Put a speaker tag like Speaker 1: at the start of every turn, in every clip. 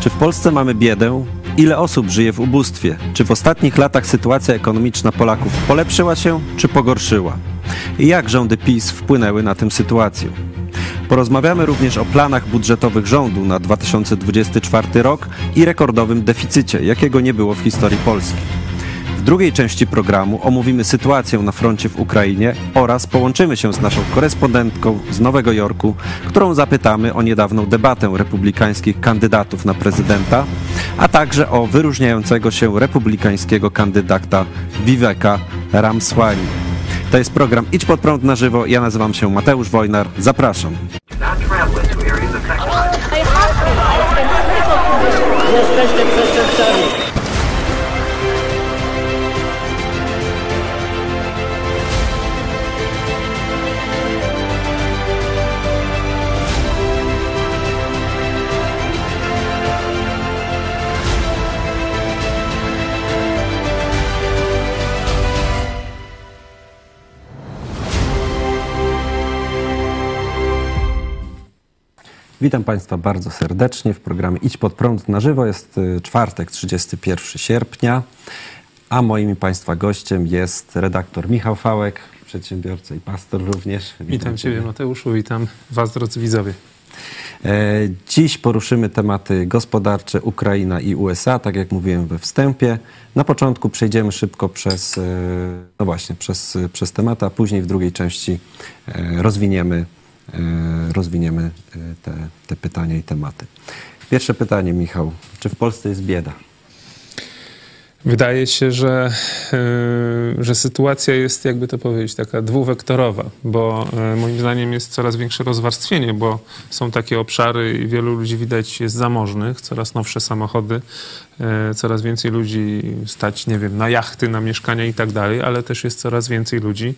Speaker 1: Czy w Polsce mamy biedę? Ile osób żyje w ubóstwie? Czy w ostatnich latach sytuacja ekonomiczna Polaków polepszyła się, czy pogorszyła? I jak rządy PiS wpłynęły na tę sytuację? Porozmawiamy również o planach budżetowych rządu na 2024 rok i rekordowym deficycie, jakiego nie było w historii Polski. W drugiej części programu omówimy sytuację na froncie w Ukrainie oraz połączymy się z naszą korespondentką z Nowego Jorku, którą zapytamy o niedawną debatę republikańskich kandydatów na prezydenta, a także o wyróżniającego się republikańskiego kandydata Viveka Ramswani. To jest program Idź pod prąd na żywo. Ja nazywam się Mateusz Wojnar. Zapraszam.
Speaker 2: Jesteście przestępcami.
Speaker 1: Witam Państwa bardzo serdecznie w programie Idź pod prąd na żywo. Jest y, czwartek, 31 sierpnia, a moim Państwa gościem jest redaktor Michał Fałek, przedsiębiorca i pastor również.
Speaker 3: Witam Ciebie Mateuszu, witam Was drodzy widzowie.
Speaker 1: E, Dziś poruszymy tematy gospodarcze Ukraina i USA, tak jak mówiłem we wstępie. Na początku przejdziemy szybko przez, e, no właśnie, przez, przez tematy, a później w drugiej części e, rozwiniemy, rozwiniemy e, te, te pytania i tematy. Pierwsze pytanie, Michał. Czy w Polsce jest bieda?
Speaker 3: Wydaje się, że, yy, że sytuacja jest, jakby to powiedzieć, taka dwuwektorowa, bo yy, moim zdaniem jest coraz większe rozwarstwienie, bo są takie obszary i wielu ludzi widać jest zamożnych, coraz nowsze samochody, yy, coraz więcej ludzi stać, nie wiem, na jachty, na mieszkania i tak dalej, ale też jest coraz więcej ludzi,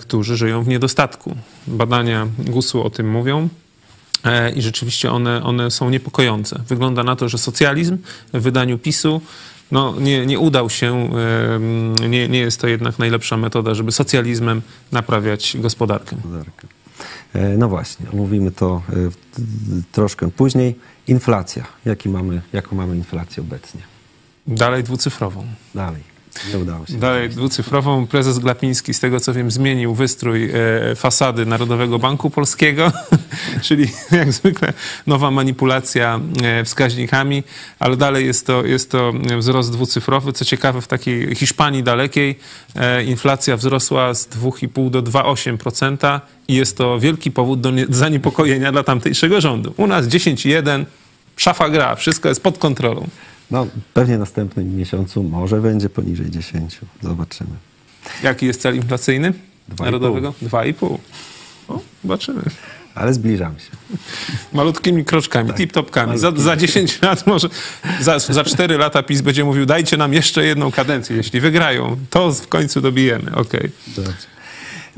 Speaker 3: którzy żyją w niedostatku. Badania GUS-u o tym mówią. E, I rzeczywiście one, one są niepokojące. Wygląda na to, że socjalizm w wydaniu PiSu no, nie, nie udał się, nie, nie jest to jednak najlepsza metoda, żeby socjalizmem naprawiać gospodarkę.
Speaker 1: E, No właśnie, omówimy to e, troszkę później. Inflacja. Jaki mamy, jaką mamy inflację obecnie?
Speaker 3: Dalej dwucyfrową.
Speaker 1: Dalej. Nie udało się.
Speaker 3: Dalej dwucyfrową. Prezes Glapiński, z tego co wiem, zmienił wystrój e, fasady Narodowego Banku Polskiego, czyli jak zwykle nowa manipulacja e, wskaźnikami, ale dalej jest to, jest to wzrost dwucyfrowy. Co ciekawe, w takiej Hiszpanii dalekiej e, inflacja wzrosła z 2,5 do 2,8% i jest to wielki powód do nie- zaniepokojenia dla tamtejszego rządu. U nas 10,1, szafa gra, wszystko jest pod kontrolą.
Speaker 1: No, pewnie w następnym miesiącu może będzie poniżej 10. Zobaczymy.
Speaker 3: Jaki jest cel inflacyjny
Speaker 1: Dwa
Speaker 3: narodowego? 2,5. O, zobaczymy.
Speaker 1: Ale zbliżamy się.
Speaker 3: Malutkimi kroczkami, tip-topkami. Za, za 10 lat może, za, za 4 lata PiS będzie mówił, dajcie nam jeszcze jedną kadencję. Jeśli wygrają, to w końcu dobijemy. Okej.
Speaker 1: Dobrze.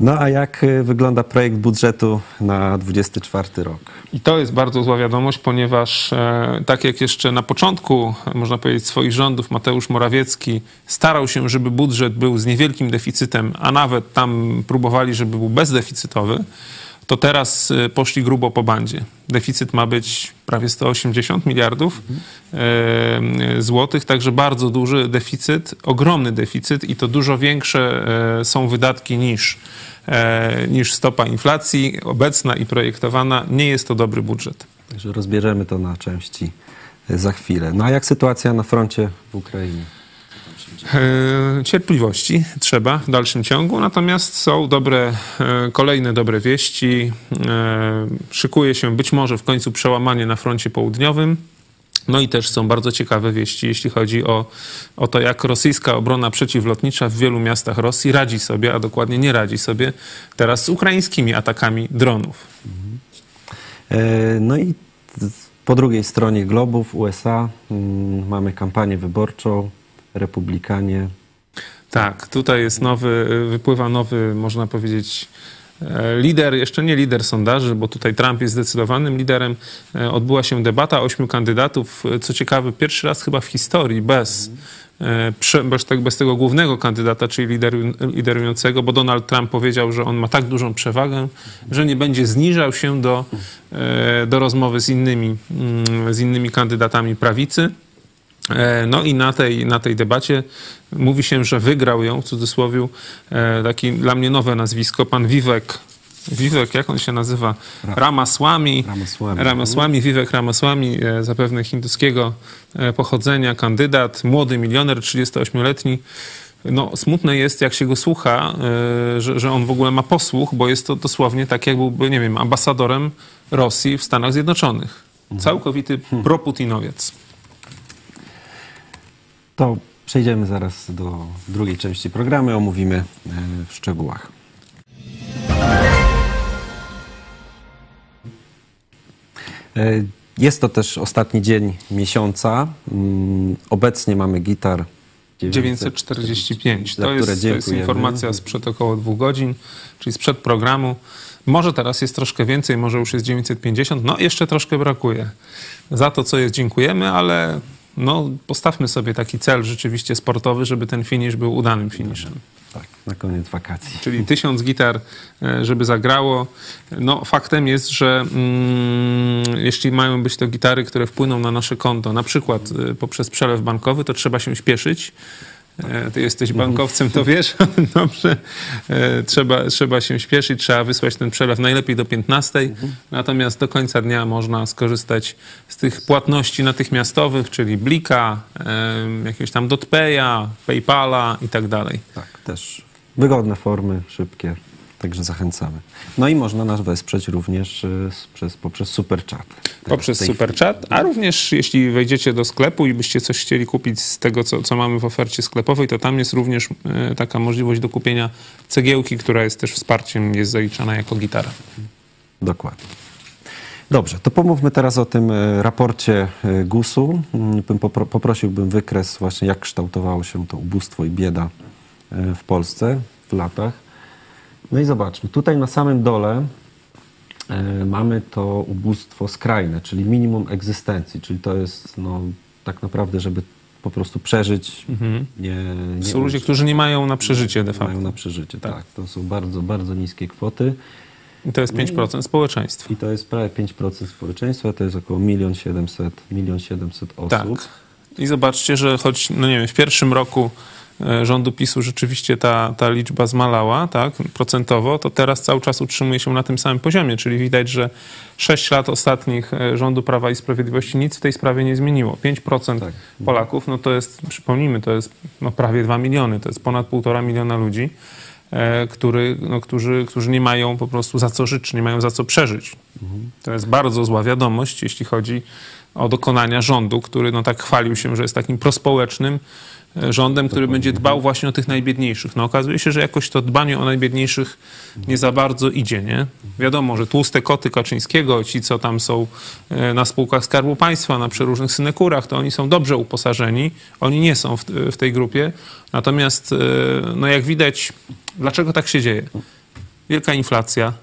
Speaker 1: No a jak y, wygląda projekt budżetu na 24 rok?
Speaker 3: I to jest bardzo zła wiadomość, ponieważ e, tak jak jeszcze na początku, e, można powiedzieć, swoich rządów Mateusz Morawiecki starał się, żeby budżet był z niewielkim deficytem, a nawet tam próbowali, żeby był bezdeficytowy, to teraz e, poszli grubo po bandzie. Deficyt ma być prawie 180 miliardów e, złotych, także bardzo duży deficyt, ogromny deficyt i to dużo większe e, są wydatki niż, e, niż stopa inflacji obecna i projektowana. Nie jest to dobry budżet.
Speaker 1: Także rozbierzemy to na części y, za chwilę. No a jak sytuacja na froncie w Ukrainie?
Speaker 3: E, Cierpliwości trzeba w dalszym ciągu, natomiast są dobre, e, kolejne dobre wieści. E, Szykuje się być może w końcu przełamanie na froncie południowym. No i też są bardzo ciekawe wieści, jeśli chodzi o, o to, jak rosyjska obrona przeciwlotnicza w wielu miastach Rosji radzi sobie, a dokładnie nie radzi sobie teraz z ukraińskimi atakami dronów.
Speaker 1: E, No i po drugiej stronie globu w USA mm, mamy kampanię wyborczą, republikanie.
Speaker 3: Tak, tutaj jest nowy, wypływa nowy, można powiedzieć, e, lider, jeszcze nie lider sondaży, bo tutaj Trump jest zdecydowanym liderem. E, Odbyła się debata ośmiu kandydatów. E, Co ciekawe, pierwszy raz chyba w historii bez prze- bez, te- bez tego głównego kandydata, czyli lideru, liderującego, bo Donald Trump powiedział, że on ma tak dużą przewagę, że nie będzie zniżał się do, do rozmowy z innymi, mm, z innymi kandydatami prawicy. E, No i na tej, na tej debacie mówi się, że wygrał ją, w cudzysłowie, e, taki dla mnie nowe nazwisko, pan Vivek, Vivek, jak on się nazywa? Ramaswamy.
Speaker 1: Ramaswamy,
Speaker 3: Vivek Ramaswamy, e, zapewne hinduskiego pochodzenia, kandydat, młody milioner, 38-letni. No, smutne jest, jak się go słucha, że, że on w ogóle ma posłuch, bo jest to dosłownie tak, jak byłby, nie wiem, ambasadorem Rosji w Stanach Zjednoczonych. Całkowity proputinowiec.
Speaker 1: To przejdziemy zaraz do drugiej części programu, omówimy e, w szczegółach. E, Jest to też ostatni dzień miesiąca. Mm, Obecnie mamy gitar
Speaker 3: 945.
Speaker 1: za
Speaker 3: To jest, to jest informacja sprzed około dwóch godzin, czyli sprzed programu. Może teraz jest troszkę więcej, może już jest 950. No, jeszcze troszkę brakuje. Za to, co jest, dziękujemy, ale no, postawmy sobie taki cel rzeczywiście sportowy, żeby ten finisz był udanym finiszem.
Speaker 1: Tak, na koniec wakacji.
Speaker 3: Czyli tysiąc gitar, e, żeby zagrało. No, faktem jest, że mm, jeśli mają być to gitary, które wpłyną na nasze konto, na przykład e, poprzez przelew bankowy, to trzeba się śpieszyć. E, Ty jesteś bankowcem, to wiesz. Dobrze. E, Trzeba, trzeba się śpieszyć, trzeba wysłać ten przelew najlepiej do 15. Natomiast do końca dnia można skorzystać z tych płatności natychmiastowych, czyli Blika, jakiegoś tam Dotpeya, Paypala i tak dalej.
Speaker 1: Tak, też wygodne formy, szybkie, także zachęcamy. No i można nas wesprzeć również e, przez, poprzez Super Chat.
Speaker 3: poprzez
Speaker 1: W tej
Speaker 3: Super Chat, a również jeśli wejdziecie do sklepu i byście coś chcieli kupić z tego, co, co mamy w ofercie sklepowej, to tam jest również e, taka możliwość do kupienia cegiełki, która jest też wsparciem, jest zaliczana jako gitara.
Speaker 1: Dokładnie. Dobrze, to pomówmy teraz o tym e, raporcie GUS-u. Mm, bym popro- Poprosiłbym wykres właśnie, jak kształtowało się to ubóstwo i bieda w Polsce w latach. No i zobaczmy, tutaj na samym dole e, mamy to ubóstwo skrajne, czyli minimum egzystencji, czyli to jest no, tak naprawdę, żeby po prostu przeżyć. Nie, nie
Speaker 3: Są ludzie, którzy nie mają na przeżycie de facto.
Speaker 1: mają na przeżycie.
Speaker 3: Tak.
Speaker 1: Tak. to są bardzo, bardzo niskie kwoty.
Speaker 3: I to jest 5% społeczeństwa.
Speaker 1: I to jest prawie 5% społeczeństwa, to jest około 1 700 1 700 osób.
Speaker 3: Tak. I zobaczcie, że choć, no nie wiem, w pierwszym roku rządu PiSu rzeczywiście ta, ta liczba zmalała, tak, procentowo, to teraz cały czas utrzymuje się na tym samym poziomie, czyli widać, że 6 lat ostatnich e, rządu Prawa i Sprawiedliwości nic w tej sprawie nie zmieniło. 5%
Speaker 1: Tak.
Speaker 3: Polaków, no to jest, przypomnijmy, to jest no prawie 2 miliony, to jest ponad 1,5 miliona ludzi, e, który, no, którzy, którzy nie mają po prostu za co żyć, nie mają za co przeżyć. To jest bardzo zła wiadomość, jeśli chodzi o dokonania rządu, który no tak chwalił się, że jest takim prospołecznym e, rządem, który będzie dbał właśnie o tych najbiedniejszych. No okazuje się, że jakoś to dbanie o najbiedniejszych nie za bardzo idzie, nie? Wiadomo, że tłuste koty Kaczyńskiego, ci co tam są e, na spółkach Skarbu Państwa, na przeróżnych synekurach, to oni są dobrze uposażeni, oni nie są w, w tej grupie. Natomiast, e, no jak widać, dlaczego tak się dzieje? Wielka inflacja,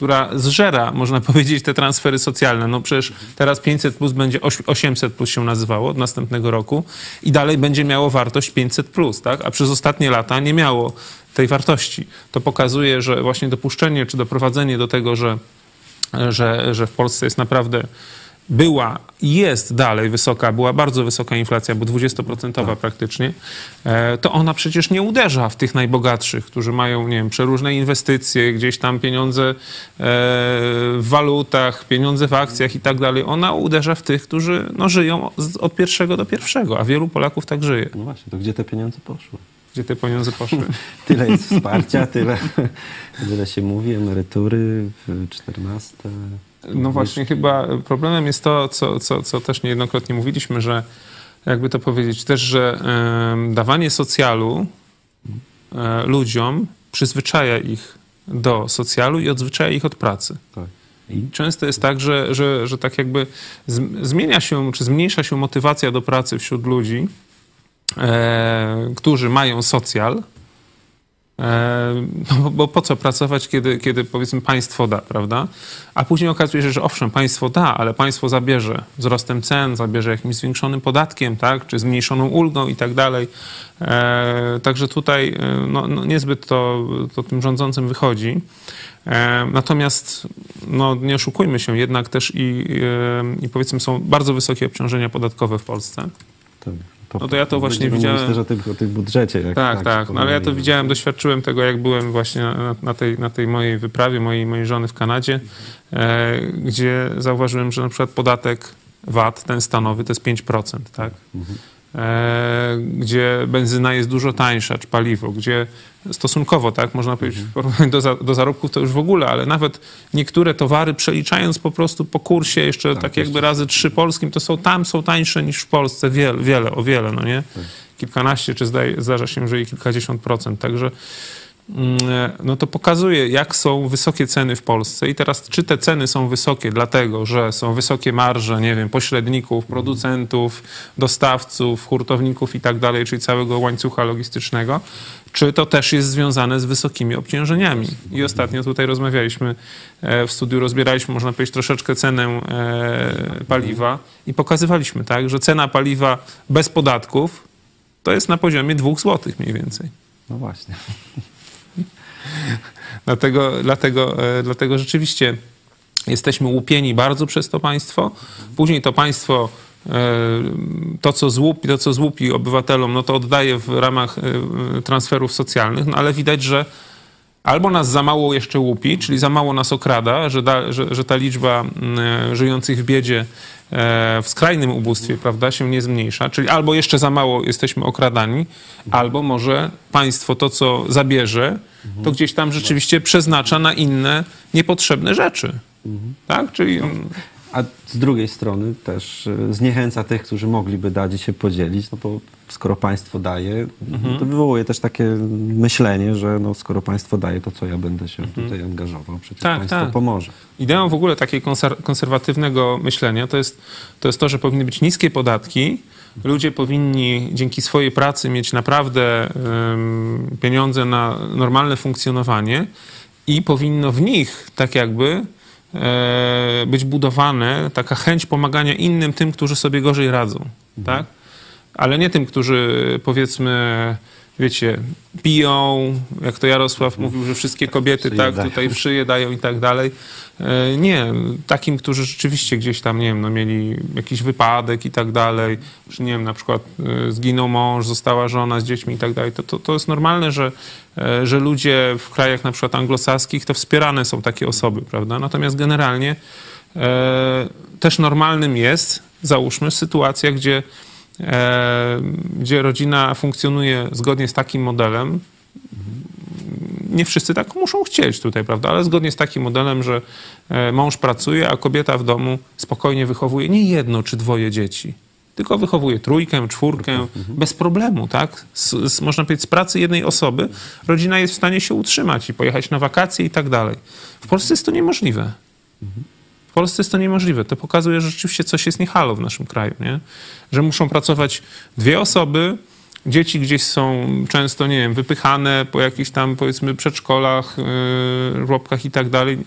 Speaker 3: która zżera, można powiedzieć, te transfery socjalne. No przecież teraz 500 plus będzie oś- 800 plus się nazywało od następnego roku i dalej będzie miało wartość 500 plus, tak? A przez ostatnie lata nie miało tej wartości. To pokazuje, że właśnie dopuszczenie czy doprowadzenie do tego, że, że, że w Polsce jest naprawdę była i jest dalej wysoka, była bardzo wysoka inflacja, bo 20% praktycznie, e, to ona przecież nie uderza w tych najbogatszych, którzy mają, nie wiem, przeróżne inwestycje, gdzieś tam pieniądze e, w walutach, pieniądze w akcjach i tak dalej. Ona uderza w tych, którzy no, żyją od pierwszego do pierwszego, a wielu Polaków tak żyje.
Speaker 1: No właśnie, to gdzie te pieniądze poszły?
Speaker 3: Gdzie te pieniądze poszły?
Speaker 1: Tyle jest wsparcia, tyle, tyle się mówi, emerytury, 14.
Speaker 3: No właśnie, chyba problemem jest to, co, co, co też niejednokrotnie mówiliśmy, że jakby to powiedzieć, też, że em, dawanie socjalu e, ludziom przyzwyczaja ich do socjalu i odzwyczaja ich od pracy.
Speaker 1: Tak. I
Speaker 3: Często jest tak, że, że, że tak jakby zm- zmienia się, czy zmniejsza się motywacja do pracy wśród ludzi, e, którzy mają socjal, no bo, po co pracować, kiedy, kiedy powiedzmy państwo da, prawda? A później okazuje się, że owszem, państwo da, ale państwo zabierze wzrostem cen, zabierze jakimś zwiększonym podatkiem, tak? czy zmniejszoną ulgą i tak dalej. E, także tutaj e, no, no niezbyt to, to tym rządzącym wychodzi. E, natomiast no, nie oszukujmy się, jednak też i, e, i powiedzmy są bardzo wysokie obciążenia podatkowe w Polsce.
Speaker 1: To,
Speaker 3: No to ja to właśnie widziałem-
Speaker 1: mówić też o tym, o tym budżecie. Jak,
Speaker 3: Tak, tak.
Speaker 1: się
Speaker 3: No, ale ja to widziałem, doświadczyłem tego, jak byłem właśnie na, na, tej, na tej mojej wyprawie, mojej, mojej żony w Kanadzie, e, gdzie zauważyłem, że na przykład podatek VAT, ten stanowy, to jest 5%, tak? E, gdzie benzyna jest dużo tańsza, czy paliwo, gdzie stosunkowo, tak, można powiedzieć, w porównaniu do, za, do zarobków to już w ogóle, ale nawet niektóre towary przeliczając po prostu po kursie jeszcze tak, jakby razy trzy polskim, to są tam są tańsze niż w Polsce wiele, wiele o wiele, no nie? Kilkanaście, czy zdaje, zdarza się, że i kilkadziesiąt procent, także no to pokazuje, jak są wysokie ceny w Polsce. I teraz, czy te ceny są wysokie dlatego, że są wysokie marże, nie wiem, pośredników, producentów, dostawców, hurtowników i tak dalej, czyli całego łańcucha logistycznego, czy to też jest związane z wysokimi obciążeniami. I ostatnio tutaj rozmawialiśmy e, w studiu, rozbieraliśmy, można powiedzieć, troszeczkę cenę e, paliwa i pokazywaliśmy, tak, że cena paliwa bez podatków to jest na poziomie 2 zł mniej więcej.
Speaker 1: No właśnie.
Speaker 3: Dlatego, dlatego, e, dlatego rzeczywiście jesteśmy łupieni bardzo przez to państwo. Później to państwo e, to, co złupi, to, co złupi obywatelom, no to oddaje w ramach e, transferów socjalnych, no ale widać, że albo nas za mało jeszcze łupi, czyli za mało nas okrada, że, da, że, że ta liczba mm, żyjących w biedzie w skrajnym ubóstwie, prawda, się nie zmniejsza, czyli albo jeszcze za mało jesteśmy okradani, albo może państwo to, co zabierze, to gdzieś tam rzeczywiście przeznacza na inne niepotrzebne rzeczy. Tak? Czyli mm,
Speaker 1: A z drugiej strony też e, zniechęca tych, którzy mogliby dać i się podzielić, no bo skoro państwo daje,
Speaker 3: Mhm.
Speaker 1: to wywołuje też takie myślenie, że no, skoro państwo daje, to co ja będę się
Speaker 3: Mhm.
Speaker 1: tutaj angażował? Przecież
Speaker 3: Tak,
Speaker 1: państwo
Speaker 3: tak.
Speaker 1: pomoże.
Speaker 3: Ideą w ogóle takiego konser- konserwatywnego myślenia to jest, to jest to, że powinny być niskie podatki. Ludzie powinni dzięki swojej pracy mieć naprawdę pieniądze na normalne funkcjonowanie i powinno w nich tak jakby być budowane taka chęć pomagania innym, tym, którzy sobie gorzej radzą. Tak? Ale nie tym, którzy powiedzmy, wiecie, piją, jak to Jarosław mówił, że wszystkie kobiety tak tutaj w szyję dają i tak dalej. E, Nie, takim, którzy rzeczywiście gdzieś tam, nie wiem, no mieli jakiś wypadek i tak dalej, czy nie wiem, na przykład e, zginął mąż, została żona z dziećmi i tak dalej, to, to, to jest normalne, że, e, że ludzie w krajach na przykład anglosaskich to wspierane są takie osoby, prawda? Natomiast generalnie e, też normalnym jest, załóżmy, sytuacja, gdzie gdzie rodzina funkcjonuje zgodnie z takim modelem, nie wszyscy tak muszą chcieć tutaj, prawda? Ale zgodnie z takim modelem, że e, mąż pracuje, a kobieta w domu spokojnie wychowuje nie jedno czy dwoje dzieci, tylko wychowuje trójkę, czwórkę, bez problemu, tak? Z, z, można powiedzieć, z pracy jednej osoby rodzina jest w stanie się utrzymać i pojechać na wakacje i tak dalej. W Polsce jest to niemożliwe. W Polsce jest to niemożliwe. To pokazuje, że rzeczywiście coś jest niehalo w naszym kraju, nie? Że muszą pracować dwie osoby, dzieci gdzieś są często, nie wiem, wypychane po jakichś tam, powiedzmy, przedszkolach, yy, żłobkach i tak dalej,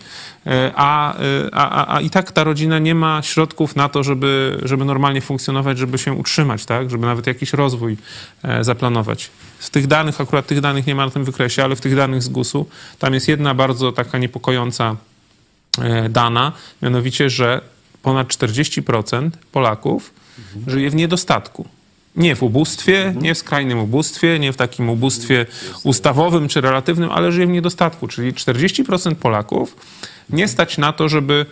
Speaker 3: yy, a, yy, a, a, a i tak ta rodzina nie ma środków na to, żeby, żeby normalnie funkcjonować, żeby się utrzymać, tak? Żeby nawet jakiś rozwój e, zaplanować. Z tych danych, akurat tych danych nie ma na tym wykresie, ale w tych danych z GUS-u, tam jest jedna bardzo taka niepokojąca dana, mianowicie, że ponad 40% Polaków żyje w niedostatku. Nie w ubóstwie, nie w skrajnym ubóstwie, nie w takim ubóstwie ustawowym czy relatywnym, ale żyje w niedostatku. Czyli 40% Polaków nie stać na to, żeby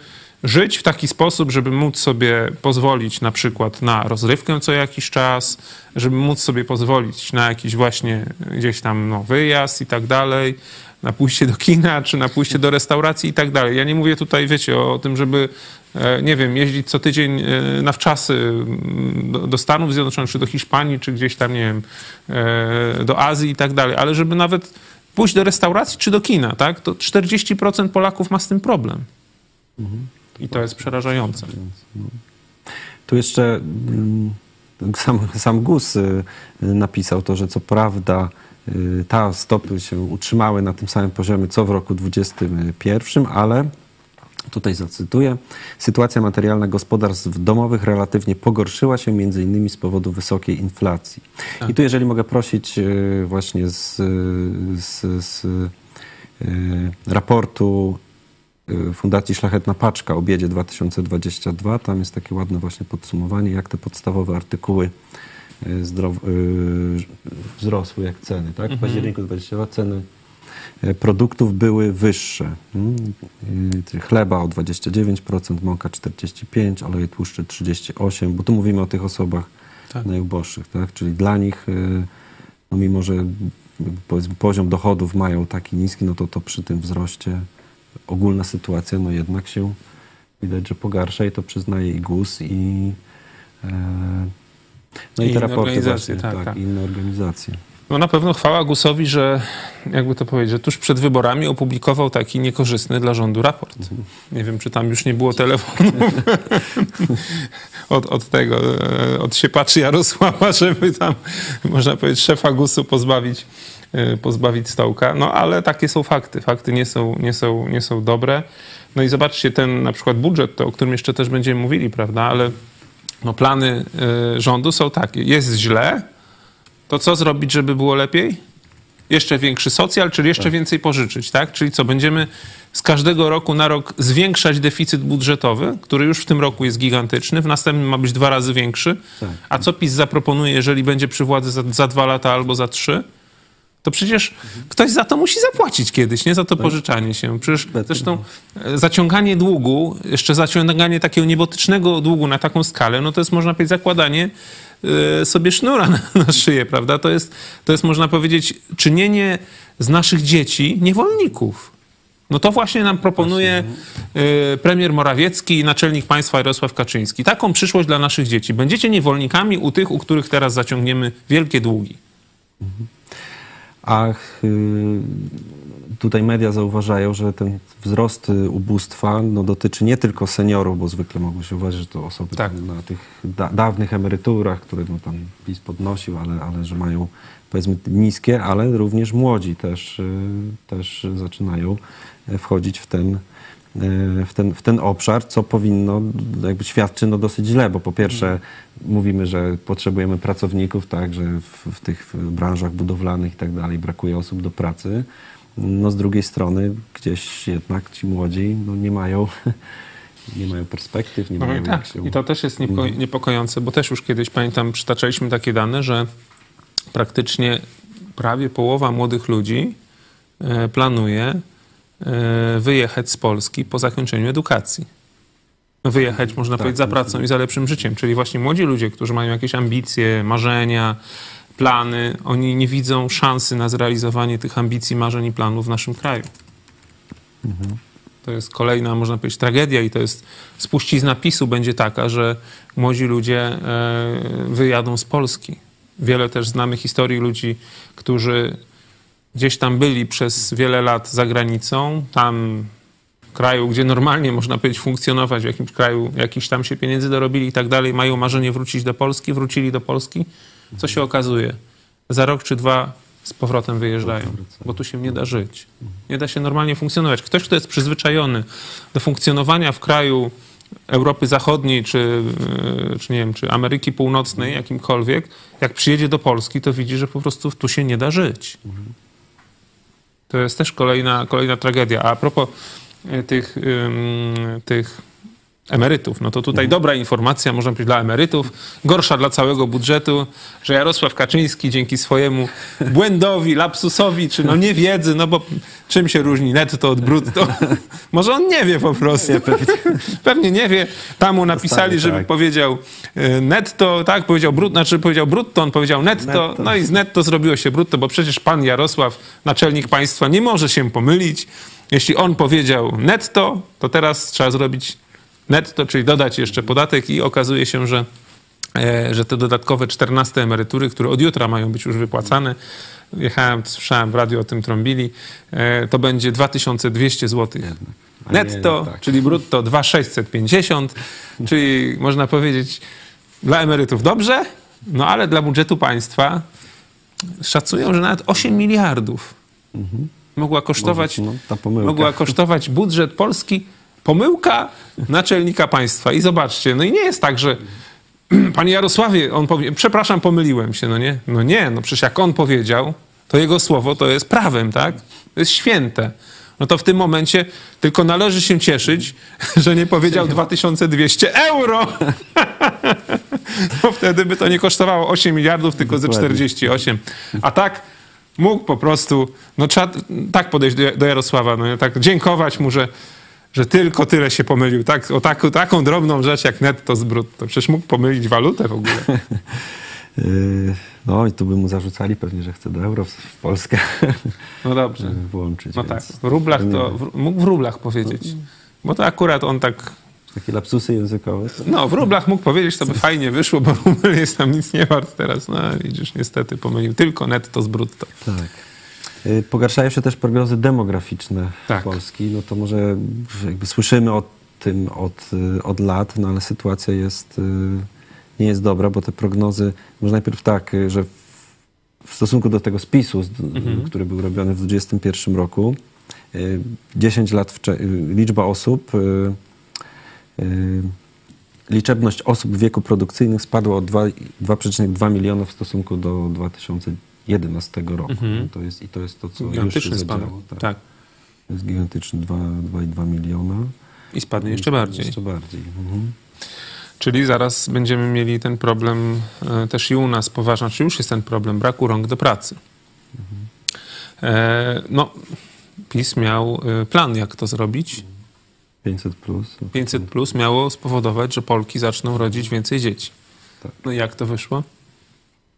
Speaker 3: żyć w taki sposób, żeby móc sobie pozwolić na przykład na rozrywkę co jakiś czas, żeby móc sobie pozwolić na jakiś właśnie gdzieś tam no, wyjazd i tak dalej, na pójście do kina, czy na pójście do restauracji i tak dalej. Ja nie mówię tutaj, wiecie, o tym, żeby, e, nie wiem, jeździć co tydzień e, na wczasy mm, do, Stanów Zjednoczonych, czy do Hiszpanii, czy gdzieś tam, nie wiem, e, do Azji i tak dalej, ale żeby nawet pójść do restauracji, czy do kina, tak, to 40% Polaków ma z tym problem. I to jest przerażające.
Speaker 1: Tu jeszcze mm, sam, sam GUS y, napisał to, że co prawda ta stopy się utrzymały na tym samym poziomie co w roku 2021, ale tutaj zacytuję, sytuacja materialna gospodarstw domowych relatywnie pogorszyła się między innymi z powodu wysokiej inflacji. I tu jeżeli mogę prosić y, właśnie z, z, z y, raportu y, Fundacji Szlachetna Paczka o biedzie 2022. Tam jest takie ładne właśnie podsumowanie, jak te podstawowe artykuły y, zdrow, y, wzrosły jak ceny. Tak? W październiku 22 ceny y, produktów były wyższe. Mm, y, Chleba o 29%, mąka 45%, oleje tłuszcze 38%, bo tu mówimy o tych osobach
Speaker 3: Tak.
Speaker 1: najuboższych, tak? Czyli dla nich, y, no mimo że poziom dochodów mają taki niski, no to, to przy tym wzroście ogólna sytuacja no jednak się widać, że pogarsza i to przyznaje i GUS i e, no
Speaker 3: I
Speaker 1: i, te raporty właśnie,
Speaker 3: tak,
Speaker 1: tak,
Speaker 3: tak.
Speaker 1: inne organizacje.
Speaker 3: No na pewno chwała Gusowi, że jakby to powiedzieć, że tuż przed wyborami opublikował taki niekorzystny dla rządu raport. Nie wiem, czy tam już nie było telefonów od, od tego, e, od siepaczy Jarosława, żeby tam, można powiedzieć, szefa Gusu pozbawić, e, pozbawić stołka. No ale takie są fakty. Fakty nie są, nie są, nie są dobre. No i zobaczcie ten na przykład budżet, to, o którym jeszcze też będziemy mówili, prawda, ale no, plany e, rządu są takie. Jest źle, to co zrobić, żeby było lepiej? Jeszcze większy socjal, czyli jeszcze więcej pożyczyć, tak? Czyli co, będziemy z każdego roku na rok zwiększać deficyt budżetowy, który już w tym roku jest gigantyczny, w następnym ma być dwa razy większy.
Speaker 1: Tak.
Speaker 3: A co PiS zaproponuje, jeżeli będzie przy władzy za, za dwa lata albo za trzy? To przecież ktoś za to musi zapłacić kiedyś, nie za to pożyczanie się. Przecież zresztą e, zaciąganie długu, jeszcze zaciąganie takiego niebotycznego długu na taką skalę, no to jest można powiedzieć zakładanie e, sobie sznura na, na szyję, prawda? To jest, to jest można powiedzieć czynienie z naszych dzieci niewolników. No to właśnie nam proponuje e, premier Morawiecki i naczelnik państwa Jarosław Kaczyński. Taką przyszłość dla naszych dzieci. Będziecie niewolnikami u tych, u których teraz zaciągniemy wielkie długi.
Speaker 1: A y, tutaj media zauważają, że ten wzrost y, ubóstwa no, dotyczy nie tylko seniorów, bo zwykle mogło się uważać, że to osoby
Speaker 3: Tak.
Speaker 1: na tych da, dawnych emeryturach, które no, tam PiS podnosił, ale, ale że mają powiedzmy niskie, ale również młodzi też, y, też zaczynają e, wchodzić w ten, w ten, w ten obszar, co powinno, jakby świadczy no dosyć źle, bo po pierwsze mówimy, że potrzebujemy pracowników, tak, że w, w tych branżach budowlanych i tak dalej brakuje osób do pracy. No z drugiej strony gdzieś jednak ci młodzi no, nie mają nie mają perspektyw, nie
Speaker 3: No
Speaker 1: mają
Speaker 3: tak.
Speaker 1: się...
Speaker 3: I to też jest niepoko- niepokojące, bo też już kiedyś, pamiętam, przytaczaliśmy takie dane, że praktycznie prawie połowa młodych ludzi e, planuje e, wyjechać z Polski po zakończeniu edukacji. Wyjechać, można
Speaker 1: Tak,
Speaker 3: powiedzieć, za pracą i za lepszym życiem. Czyli właśnie młodzi ludzie, którzy mają jakieś ambicje, marzenia, plany, oni nie widzą szansy na zrealizowanie tych ambicji, marzeń i planów w naszym kraju. To jest kolejna, można powiedzieć, tragedia i to jest spuścizna PiSu będzie taka, że młodzi ludzie e, wyjadą z Polski. Wiele też znamy historii ludzi, którzy gdzieś tam byli przez wiele lat za granicą, tam w kraju, gdzie normalnie można powiedzieć funkcjonować, w jakimś kraju jakiś tam się pieniędzy dorobili i tak dalej, mają marzenie wrócić do Polski, wrócili do Polski. Co się okazuje? Za rok czy dwa z powrotem wyjeżdżają, bo tu się nie da żyć. Nie da się normalnie funkcjonować. Ktoś, kto jest przyzwyczajony do funkcjonowania w kraju Europy Zachodniej, czy, e, czy nie wiem, czy Ameryki Północnej, jakimkolwiek, jak przyjedzie do Polski, to widzi, że po prostu tu się nie da żyć. To jest też kolejna, kolejna tragedia. A propos e, tych, tych emerytów, no to tutaj dobra informacja, można powiedzieć, dla emerytów, gorsza dla całego budżetu, że Jarosław Kaczyński dzięki swojemu błędowi, lapsusowi, czy no niewiedzy, no bo czym się różni netto od brutto? Może on nie wie po prostu. Pewnie nie wie. Tam mu napisali, żeby
Speaker 1: tak.
Speaker 3: powiedział e, netto, tak, powiedział brutto, znaczy powiedział brutto, on powiedział netto,
Speaker 1: Netto.
Speaker 3: no i z netto zrobiło się brutto, bo przecież pan Jarosław, naczelnik państwa, nie może się pomylić. Jeśli on powiedział netto, to teraz trzeba zrobić netto, czyli dodać jeszcze podatek i okazuje się, że, e, że te dodatkowe 14 emerytury, które od jutra mają być już wypłacane, jechałem, słyszałem w radiu o tym trąbili, e, to będzie 2200 zł. Netto,
Speaker 1: tak.
Speaker 3: czyli brutto 2650, czyli można powiedzieć dla emerytów dobrze, no ale dla budżetu państwa szacują, że nawet 8 miliardów mogła kosztować,
Speaker 1: no,
Speaker 3: mogła kosztować budżet Polski pomyłka naczelnika państwa. I zobaczcie, no i nie jest tak, że panie Jarosławie, on powie, przepraszam, pomyliłem się, no nie? No nie, no przecież jak on powiedział, to jego słowo to jest prawem, tak? To jest święte. No to w tym momencie tylko należy się cieszyć, że nie powiedział 2200 euro. Bo wtedy by to nie kosztowało 8 miliardów, tylko ze
Speaker 1: Dokładnie.
Speaker 3: 48. A tak mógł po prostu, no trzeba tak podejść do, Jarosława, no tak dziękować mu, że, że tylko tyle się pomylił. Tak, o taką, taką drobną rzecz jak netto z brutto. Przecież mógł pomylić walutę w ogóle.
Speaker 1: Yy, No i tu by mu zarzucali pewnie, że chce do euro w, Polskę
Speaker 3: No dobrze.
Speaker 1: włączyć.
Speaker 3: No tak, w rublach to, w, mógł w rublach powiedzieć. Bo to akurat on tak,
Speaker 1: Takie lapsusy językowe.
Speaker 3: no w rublach mógł powiedzieć, to by fajnie wyszło, bo rubel jest tam nic nie wart teraz. No widzisz, niestety pomylił tylko netto z brutto.
Speaker 1: Tak. Y, Pogarszają się też prognozy demograficzne
Speaker 3: Tak.
Speaker 1: Polski. No to może jakby słyszymy o tym od, y, od lat, no ale sytuacja jest, y, nie jest dobra, bo te prognozy, może najpierw tak, że w, stosunku do tego spisu, z- który był robiony w 2021 roku, y, 10 lat liczba osób, liczebność osób w wieku produkcyjnym spadła o dwa- 2,2 miliona w stosunku do 2011 roku. No to jest, I to jest to, co już się
Speaker 3: Gigantyczny
Speaker 1: zadziało. Tak.
Speaker 3: Tak.
Speaker 1: To jest gigantyczny 2 2,2 miliona.
Speaker 3: I spadnie jeszcze bardziej.
Speaker 1: Jeszcze bardziej. Mhm.
Speaker 3: Czyli zaraz będziemy mieli ten problem e, też i u nas poważny, czy już jest ten problem braku rąk do pracy. E, no, PiS miał e, plan, jak to zrobić.
Speaker 1: 500 plus.
Speaker 3: 500 plus miało spowodować, że Polki zaczną rodzić więcej dzieci.
Speaker 1: Tak.
Speaker 3: No i jak to wyszło?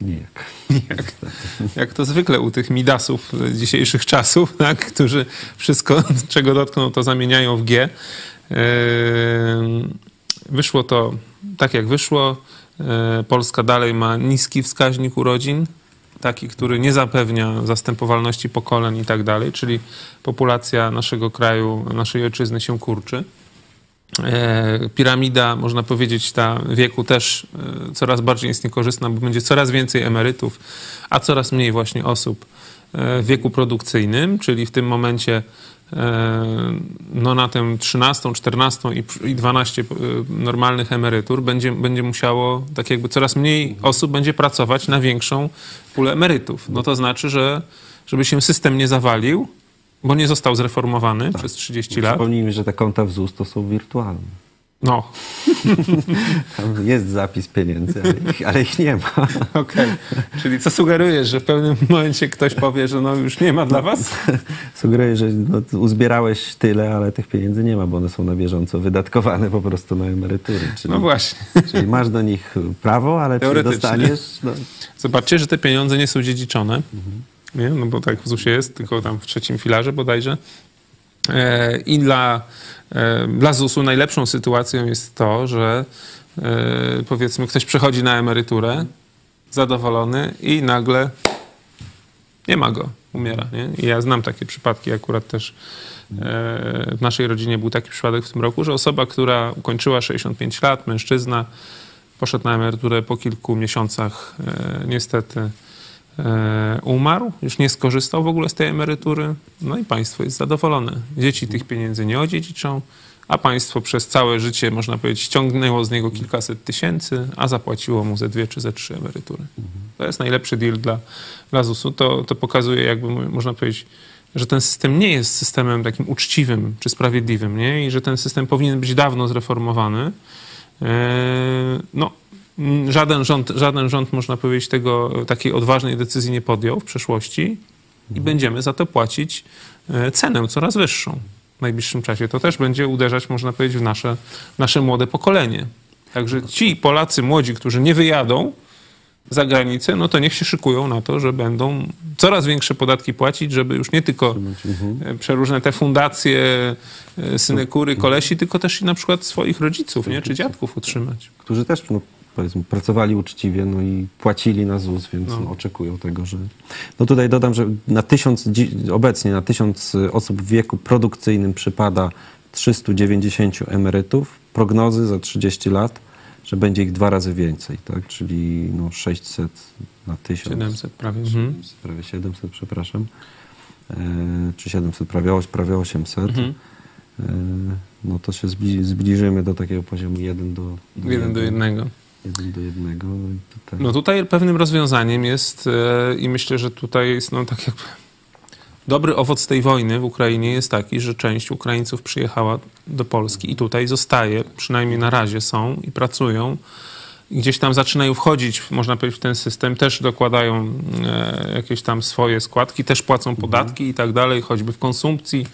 Speaker 1: Nijak.
Speaker 3: Jak, jak to zwykle u tych midasów e, dzisiejszych czasów, tak, którzy wszystko, czego dotkną, to zamieniają w G. Ehm, Wyszło to tak, jak wyszło. E, Polska dalej ma niski wskaźnik urodzin, taki, który nie zapewnia zastępowalności pokoleń i tak dalej, czyli populacja naszego kraju, naszej ojczyzny się kurczy. E, Piramida, można powiedzieć, ta wieku też e, coraz bardziej jest niekorzystna, bo będzie coraz więcej emerytów, a coraz mniej właśnie osób e, w wieku produkcyjnym, czyli w tym momencie no na tę 13, 14 i- i 12 e, normalnych emerytur będzie, będzie musiało, tak jakby coraz mniej osób będzie pracować na większą pulę emerytów. No to znaczy, że żeby się system nie zawalił, bo nie został zreformowany przez 30 lat.
Speaker 1: Przypomnijmy, że te konta w ZUS to są wirtualne.
Speaker 3: No,
Speaker 1: Tam jest zapis pieniędzy, ale ich, ale ich nie ma.
Speaker 3: okej. Czyli co sugerujesz, że w pewnym momencie ktoś powie, że no już nie ma dla was?
Speaker 1: Sugeruję, że no, uzbierałeś tyle, ale tych pieniędzy nie ma, bo one są na bieżąco wydatkowane po prostu na emerytury. Czyli,
Speaker 3: No właśnie.
Speaker 1: czyli masz do nich prawo, ale czy dostaniesz... No,
Speaker 3: Zobaczcie, że te pieniądze nie są dziedziczone. Nie? No bo tak w ZUS-ie jest, tylko tam w trzecim filarze bodajże. E, I dla, e, dla ZUS-u najlepszą sytuacją jest to, że e, powiedzmy ktoś przechodzi na emeryturę, zadowolony i nagle nie ma go, umiera. Nie? I ja znam takie przypadki, akurat też w naszej rodzinie był taki przypadek w tym roku, że osoba, która ukończyła 65 lat, mężczyzna, poszedł na emeryturę po kilku miesiącach, niestety umarł, już nie skorzystał w ogóle z tej emerytury, no i państwo jest zadowolone. Dzieci tych pieniędzy nie odziedziczą, a państwo przez całe życie, można powiedzieć, ściągnęło z niego kilkaset tysięcy, a zapłaciło mu ze dwie czy ze trzy emerytury. To jest najlepszy deal dla, dla ZUS-u. To, to pokazuje, jakby mo- można powiedzieć, że ten system nie jest systemem takim uczciwym czy sprawiedliwym, nie? I że ten system powinien być dawno zreformowany. Eee, No, żaden rząd, żaden rząd, można powiedzieć, tego, takiej odważnej decyzji nie podjął w przeszłości i będziemy za to płacić e, cenę coraz wyższą w najbliższym czasie. To też będzie uderzać, można powiedzieć, w nasze, nasze młode pokolenie. Także ci Polacy młodzi, którzy nie wyjadą za granicę, no to niech się szykują na to, że będą coraz większe podatki płacić, żeby już nie tylko e, przeróżne te fundacje, e, synekury, kolesi, tylko też i na przykład swoich rodziców, nie? czy dziadków utrzymać.
Speaker 1: którzy też no, powiedzmy, pracowali uczciwie no i płacili na ZUS, więc
Speaker 3: No.
Speaker 1: no. oczekują tego, że... No tutaj dodam, że na tysiąc, obecnie na tysiąc y, osób w wieku produkcyjnym przypada 390 emerytów. Prognozy za 30 lat że będzie ich dwa razy więcej, tak? czyli no 600 na 1000.
Speaker 3: 700 prawie. Mhm.
Speaker 1: Prawie 700, przepraszam. E, czy 700, prawie, prawie 800.
Speaker 3: Mhm.
Speaker 1: E, no to się zbli, zbliżymy do takiego poziomu 1 do,
Speaker 3: do jednego.
Speaker 1: 1 do 1. I tutaj...
Speaker 3: No tutaj pewnym rozwiązaniem jest e, i myślę, że tutaj jest no tak jakby dobry owoc tej wojny w Ukrainie jest taki, że część Ukraińców przyjechała do Polski i tutaj zostaje, przynajmniej na razie są i pracują. I Gdzieś tam zaczynają wchodzić, można powiedzieć, w ten system, też dokładają e, jakieś tam swoje składki, też płacą podatki i tak dalej, choćby w konsumpcji,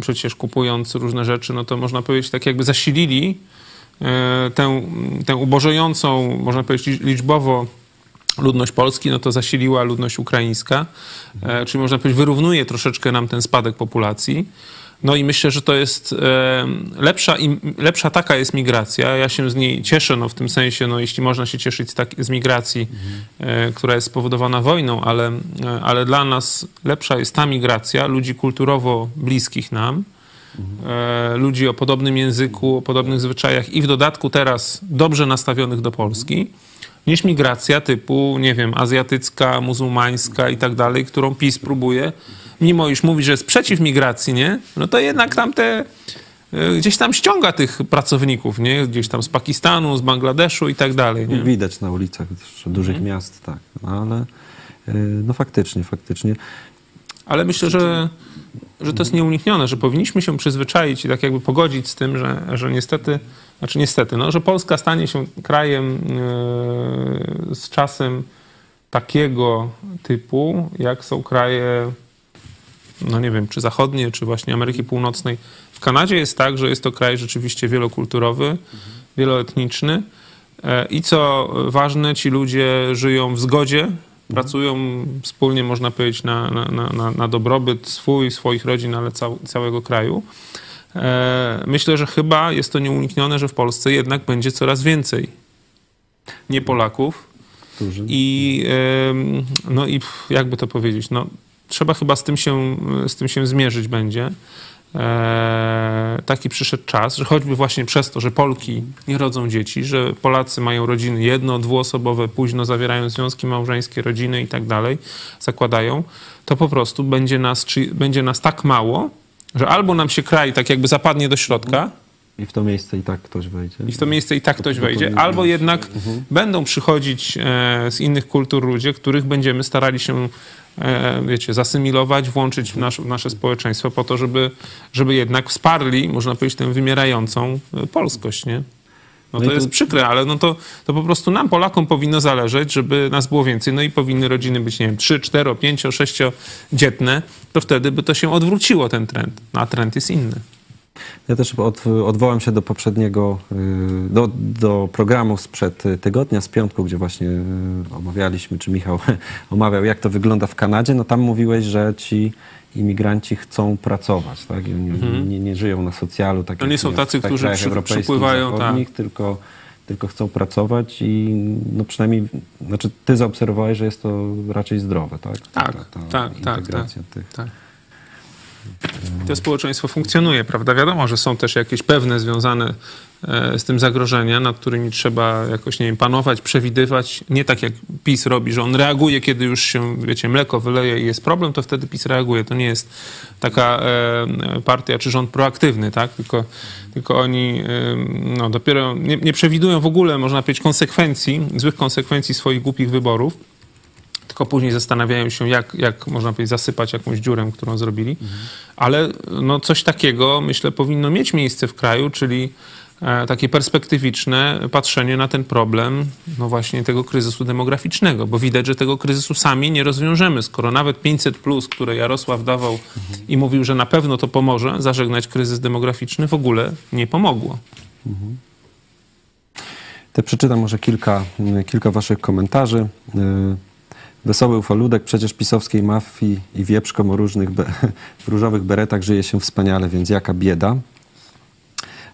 Speaker 3: przecież kupując różne rzeczy, no to można powiedzieć, tak jakby zasilili tę, tę ubożejącą, można powiedzieć, lic- liczbowo ludność Polski, no to zasiliła ludność ukraińska, e, czyli można powiedzieć, wyrównuje troszeczkę nam ten spadek populacji. No i myślę, że to jest e, lepsza, lepsza taka jest migracja. Ja się z niej cieszę, no w tym sensie, no jeśli można się cieszyć z, tak, z migracji, e, która jest spowodowana wojną, ale, e, ale dla nas lepsza jest ta migracja ludzi kulturowo bliskich nam, e, ludzi o podobnym języku, o podobnych zwyczajach i w dodatku teraz dobrze nastawionych do Polski, niż migracja typu, nie wiem, azjatycka, muzułmańska i tak dalej, którą PiS próbuje, mimo iż mówi, że jest przeciw migracji, nie? No to jednak tam te e, gdzieś tam ściąga tych pracowników, nie? Gdzieś tam z Pakistanu, z Bangladeszu i tak dalej, nie?
Speaker 1: Widać na ulicach dużych
Speaker 3: Mhm.
Speaker 1: miast, tak. No, ale y, no faktycznie, faktycznie.
Speaker 3: Ale myślę, że, że to jest nieuniknione, że powinniśmy się przyzwyczaić i tak jakby pogodzić z tym, że, że niestety, znaczy niestety, no, że Polska stanie się krajem e, z czasem takiego typu, jak są kraje, no nie wiem, czy zachodnie, czy właśnie Ameryki Północnej. W Kanadzie jest tak, że jest to kraj rzeczywiście wielokulturowy, wieloetniczny e, i co ważne, ci ludzie żyją w zgodzie, pracują wspólnie, można powiedzieć, na, na, na- na, dobrobyt swój, swoich rodzin, ale cał, całego kraju. E, Myślę, że chyba jest to nieuniknione, że w Polsce jednak będzie coraz więcej nie Polaków, i no i jakby to powiedzieć, no trzeba chyba z tym się, z tym się zmierzyć będzie. E, taki przyszedł czas, że choćby właśnie przez to, że Polki nie rodzą dzieci, że Polacy mają rodziny jedno, dwuosobowe, późno zawierają związki małżeńskie, rodziny i tak dalej, zakładają, to po prostu będzie nas, będzie nas tak mało, że albo nam się kraj tak jakby zapadnie do środka,
Speaker 1: I w to miejsce i tak ktoś wejdzie.
Speaker 3: i w to miejsce i tak ktoś
Speaker 1: to
Speaker 3: wejdzie, albo jednak będą przychodzić e, z innych kultur ludzie, których będziemy starali się, e, wiecie, zasymilować, włączyć w, nasz, w nasze społeczeństwo po to, żeby, żeby jednak wsparli, można powiedzieć, tę wymierającą e, polskość, nie? No
Speaker 1: No
Speaker 3: to
Speaker 1: i
Speaker 3: jest przykre, ale no to, to po prostu nam, Polakom, powinno zależeć, żeby nas było więcej. No i powinny rodziny być, nie wiem, 3, 4, 5, 6 dzietne, to wtedy by to się odwróciło, ten trend. A trend jest inny.
Speaker 1: Ja też od, odwołam się do poprzedniego, y, do, do programu sprzed tygodnia, z piątku, gdzie właśnie y, omawialiśmy, czy Michał omawiał, jak to wygląda w Kanadzie. No tam mówiłeś, że ci imigranci chcą pracoć, tak? I oni nie, nie żyją na socjalu, tak
Speaker 3: To nie są tacy,
Speaker 1: tak
Speaker 3: którzy przy- przypływają, tak.
Speaker 1: tylko, tylko chcą pracować i no przynajmniej, znaczy ty zaobserwowałeś, że jest to raczej zdrowe, tak?
Speaker 3: Tak,
Speaker 1: Ta- ta
Speaker 3: tak, tak,
Speaker 1: integracja tych.
Speaker 3: Tak. To społeczeństwo funkcjonuje, prawda? Wiadomo, że są też jakieś pewne związane e, z tym zagrożenia, nad którymi trzeba jakoś, nie wiem, panować, przewidywać. Nie tak jak PiS robi, że on reaguje, kiedy już się, wiecie, mleko wyleje i jest problem, to wtedy PiS reaguje. To nie jest taka e, partia czy rząd proaktywny, tak? Tylko, tylko oni no, dopiero nie, nie przewidują w ogóle, można powiedzieć, konsekwencji, złych konsekwencji swoich głupich wyborów tylko później zastanawiają się, jak, jak można powiedzieć, zasypać jakąś dziurę, którą zrobili. Ale no, coś takiego, myślę, powinno mieć miejsce w kraju, czyli e, takie perspektywiczne patrzenie na ten problem, no właśnie tego kryzysu demograficznego, bo widać, że tego kryzysu sami nie rozwiążemy, skoro nawet 500, plus, które Jarosław dawał i mówił, że na pewno to pomoże zażegnać kryzys demograficzny, w ogóle nie pomogło.
Speaker 1: Te przeczytam może kilka, mm, kilka waszych komentarzy. Wesoły ufoludek, przecież pisowskiej mafii i wieprzkom o różnych be, w różowych beretach żyje się wspaniale, więc jaka bieda.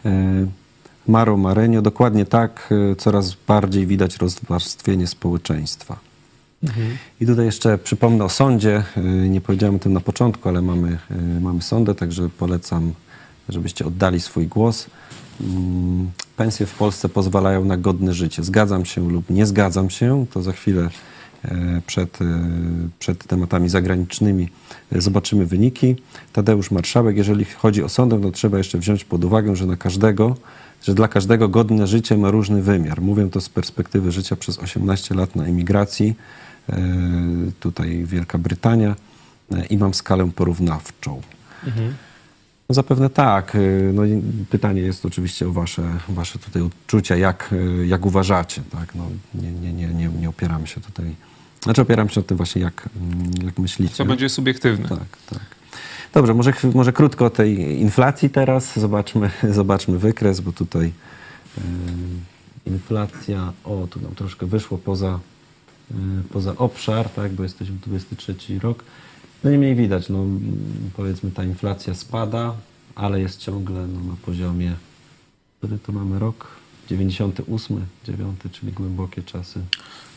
Speaker 1: Yy, Maro Marenio, dokładnie tak, yy, coraz bardziej widać rozwarstwienie społeczeństwa. I tutaj jeszcze przypomnę o sądzie. Yy, Nie powiedziałem o tym na początku, ale mamy, mamy sądę, także polecam, żebyście oddali swój głos. Mm, pensje w Polsce pozwalają na godne życie. Zgadzam się lub nie zgadzam się, to za chwilę e, przed, e, przed tematami zagranicznymi e, zobaczymy wyniki. Tadeusz Marszałek, jeżeli chodzi o sądę, to trzeba jeszcze wziąć pod uwagę, że na każdego, że dla każdego godne życie ma różny wymiar. Mówię to z perspektywy życia przez 18 lat na emigracji, e, tutaj Wielka Brytania e, i mam skalę porównawczą. No zapewne tak. No, pytanie jest oczywiście o wasze, wasze tutaj odczucia, jak, jak uważacie. Tak? No, nie, nie, nie, nie, nie opieram się tutaj. Znaczy opieram się na tym właśnie, jak, mm, jak myślicie.
Speaker 3: To będzie subiektywne.
Speaker 1: Tak, tak. Dobrze, może, może krótko o tej inflacji teraz. Zobaczmy, zobaczmy wykres, bo tutaj y, inflacja, o tu nam troszkę wyszło poza, y, poza obszar, tak, bo jesteśmy 23 rok. No niemniej widać, no powiedzmy ta inflacja spada, ale jest ciągle no, na poziomie, który to mamy rok? 98, 9, czyli głębokie czasy.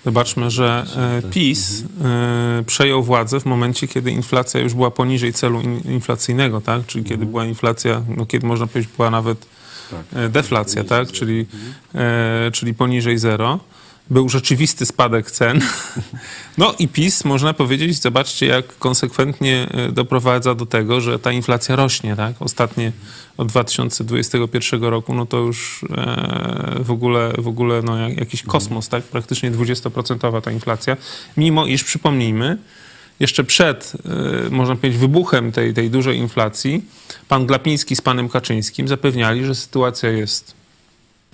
Speaker 3: Zobaczmy, że e, PiS e, przejął władzę w momencie, kiedy inflacja już była poniżej celu in, inflacyjnego, tak? Czyli kiedy była inflacja, no kiedy można powiedzieć była nawet
Speaker 1: Tak.
Speaker 3: e, deflacja, tak? Czyli, czyli poniżej zero. Był rzeczywisty spadek cen. No i PiS, można powiedzieć, zobaczcie, jak konsekwentnie e, doprowadza do tego, że ta inflacja rośnie, tak? Ostatnie od 2021 roku, no to już e, w ogóle, w ogóle no, jak- jakiś kosmos, tak? Praktycznie 20% ta inflacja. Mimo iż, przypomnijmy, jeszcze przed, e, można powiedzieć, wybuchem tej, tej dużej inflacji, pan Glapiński z panem Kaczyńskim zapewniali, że sytuacja jest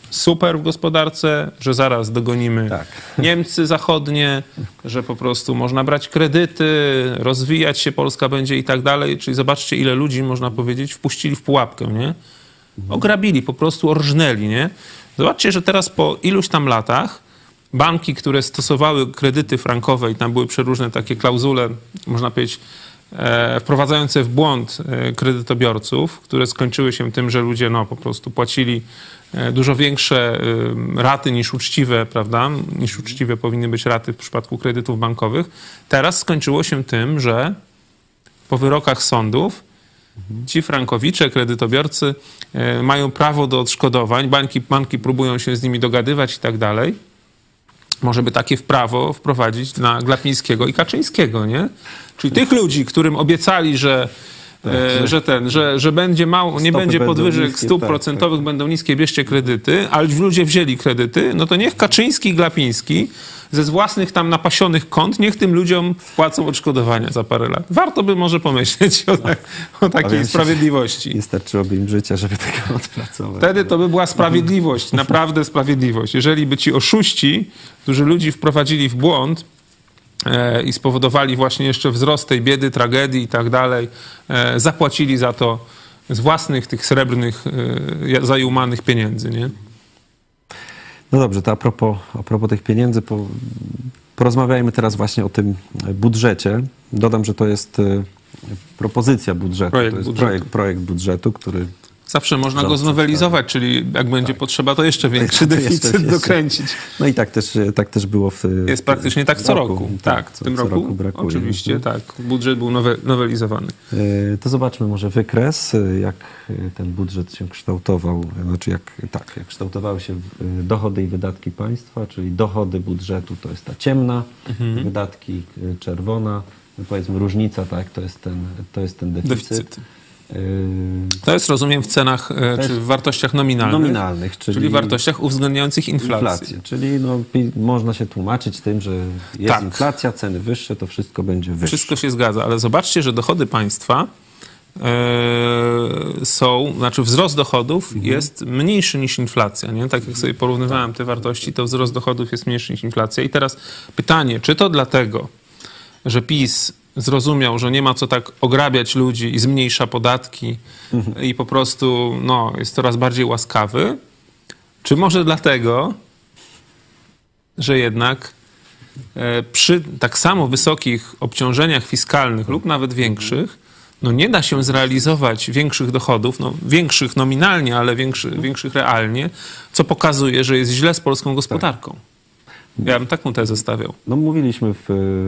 Speaker 3: super w gospodarce, że zaraz dogonimy
Speaker 1: Tak.
Speaker 3: Niemcy zachodnie, że po prostu można brać kredyty, rozwijać się Polska będzie i tak dalej. Czyli zobaczcie, ile ludzi, można powiedzieć, wpuścili w pułapkę, nie? Ograbili, po prostu orżnęli, nie? Zobaczcie, że teraz po iluś tam latach banki, które stosowały kredyty frankowe i tam były przeróżne takie klauzule, można powiedzieć, wprowadzające w błąd e, kredytobiorców, które skończyły się tym, że ludzie no, po prostu płacili e, dużo większe e, raty niż uczciwe, prawda? Niż uczciwe powinny być raty w przypadku kredytów bankowych. Teraz skończyło się tym, że po wyrokach sądów ci frankowicze, kredytobiorcy e, mają prawo do odszkodowań, banki, banki próbują się z nimi dogadywać i tak dalej. Może by takie w prawo wprowadzić na Glapińskiego i Kaczyńskiego, nie? Czyli tych ludzi, którym obiecali, że, e, że ten, że, że będzie mało, nie będzie podwyżek stóp
Speaker 1: tak,
Speaker 3: procentowych, będą niskie, bierzcie kredyty, ale ludzie wzięli kredyty, no to niech Kaczyński i Glapiński ze z własnych tam napasionych kont, niech tym ludziom płacą odszkodowania za parę lat. Warto by może pomyśleć o, tak, o takiej sprawiedliwości.
Speaker 1: Nie starczyłoby im życia, żeby tego odpracować.
Speaker 3: Wtedy to by była sprawiedliwość, naprawdę sprawiedliwość. Jeżeli by ci oszuści, którzy ludzi wprowadzili w błąd e, i spowodowali właśnie jeszcze wzrost tej biedy, tragedii i tak dalej, e, zapłacili za to z własnych tych srebrnych, e, zajumanych pieniędzy, nie?
Speaker 1: No dobrze, to a propos, a propos tych pieniędzy, po, porozmawiajmy teraz właśnie o tym budżecie. Dodam, że to jest e, propozycja budżetu.
Speaker 3: Projekt
Speaker 1: to jest
Speaker 3: budżetu.
Speaker 1: Projekt, projekt budżetu, który
Speaker 3: Zawsze można go znowelizować, czyli jak będzie potrzeba, to jeszcze większy
Speaker 1: To jeszcze-
Speaker 3: deficyt
Speaker 1: jeszcze.
Speaker 3: dokręcić.
Speaker 1: No i tak też, tak też było w
Speaker 3: Jest praktycznie tak co roku. Tak,
Speaker 1: co,
Speaker 3: w tym
Speaker 1: co
Speaker 3: roku,
Speaker 1: brakuje.
Speaker 3: oczywiście,
Speaker 1: Mhm.
Speaker 3: tak. Budżet był nowe, nowelizowany.
Speaker 1: E, To zobaczmy może wykres, e, jak ten budżet się kształtował, znaczy jak, tak, jak kształtowały się e, dochody i wydatki państwa, czyli dochody budżetu to jest ta ciemna,
Speaker 3: Mhm.
Speaker 1: wydatki czerwona, no powiedzmy różnica, tak, to jest ten, to jest ten deficyt.
Speaker 3: Deficyt. To jest, rozumiem, w cenach, e, czy w wartościach nominalnych.
Speaker 1: Nominalnych, czyli,
Speaker 3: Czyli wartościach uwzględniających inflację.
Speaker 1: inflację. Czyli no, można się tłumaczyć tym, że jest
Speaker 3: Tak.
Speaker 1: inflacja, ceny wyższe, to wszystko będzie wyższe.
Speaker 3: Wszystko się zgadza, ale zobaczcie, że dochody państwa e, są, znaczy wzrost dochodów
Speaker 1: Mhm.
Speaker 3: jest mniejszy niż inflacja. Nie? Tak jak sobie porównywałem te wartości, to wzrost dochodów jest mniejszy niż inflacja. I teraz pytanie, czy to dlatego, że PiS zrozumiał, że nie ma co tak ograbiać ludzi i zmniejsza podatki
Speaker 1: Mhm.
Speaker 3: i po prostu no, jest coraz bardziej łaskawy, czy może dlatego, że jednak e, przy tak samo wysokich obciążeniach fiskalnych lub nawet większych, no nie da się zrealizować większych dochodów, no większych nominalnie, ale większy, większych realnie, co pokazuje, że jest źle z polską gospodarką. Ja bym taką tezę stawiał.
Speaker 1: No mówiliśmy w,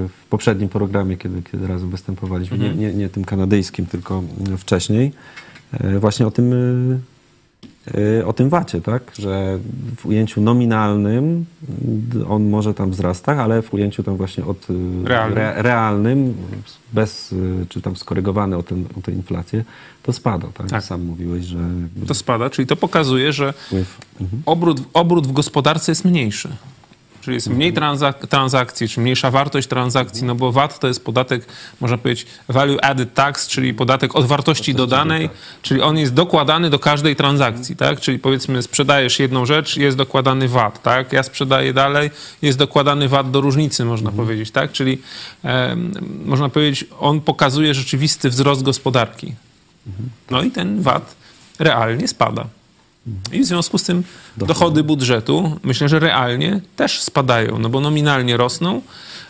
Speaker 1: w poprzednim programie, kiedy, kiedy razem występowaliśmy, nie, nie, nie tym kanadyjskim, tylko wcześniej, e, właśnie o tym, e, y, o tym wacie, tak? Że w ujęciu nominalnym on może tam wzrastać, ale w ujęciu tam właśnie od
Speaker 3: Realnym.
Speaker 1: Re, realnym, bez, czy tam skorygowany o, ten, o tę inflację, to spada, tak?
Speaker 3: Tak.
Speaker 1: Sam mówiłeś, że
Speaker 3: To spada, czyli to pokazuje, że.
Speaker 1: Mhm.
Speaker 3: obrót, obrót w gospodarce jest mniejszy. Czyli jest mniej transak- transakcji, czy mniejsza wartość transakcji, no bo VAT to jest podatek, można powiedzieć, value added tax, czyli podatek od wartości dodanej, czyli on jest dokładany do każdej transakcji, tak? Czyli powiedzmy sprzedajesz jedną rzecz, jest dokładany VAT, tak? Ja sprzedaję dalej, jest dokładany VAT do różnicy, można powiedzieć, tak? Czyli em, można powiedzieć, on pokazuje rzeczywisty wzrost gospodarki. No i ten VAT realnie spada. I w związku z tym dochody budżetu myślę, że realnie też spadają, no bo nominalnie rosną,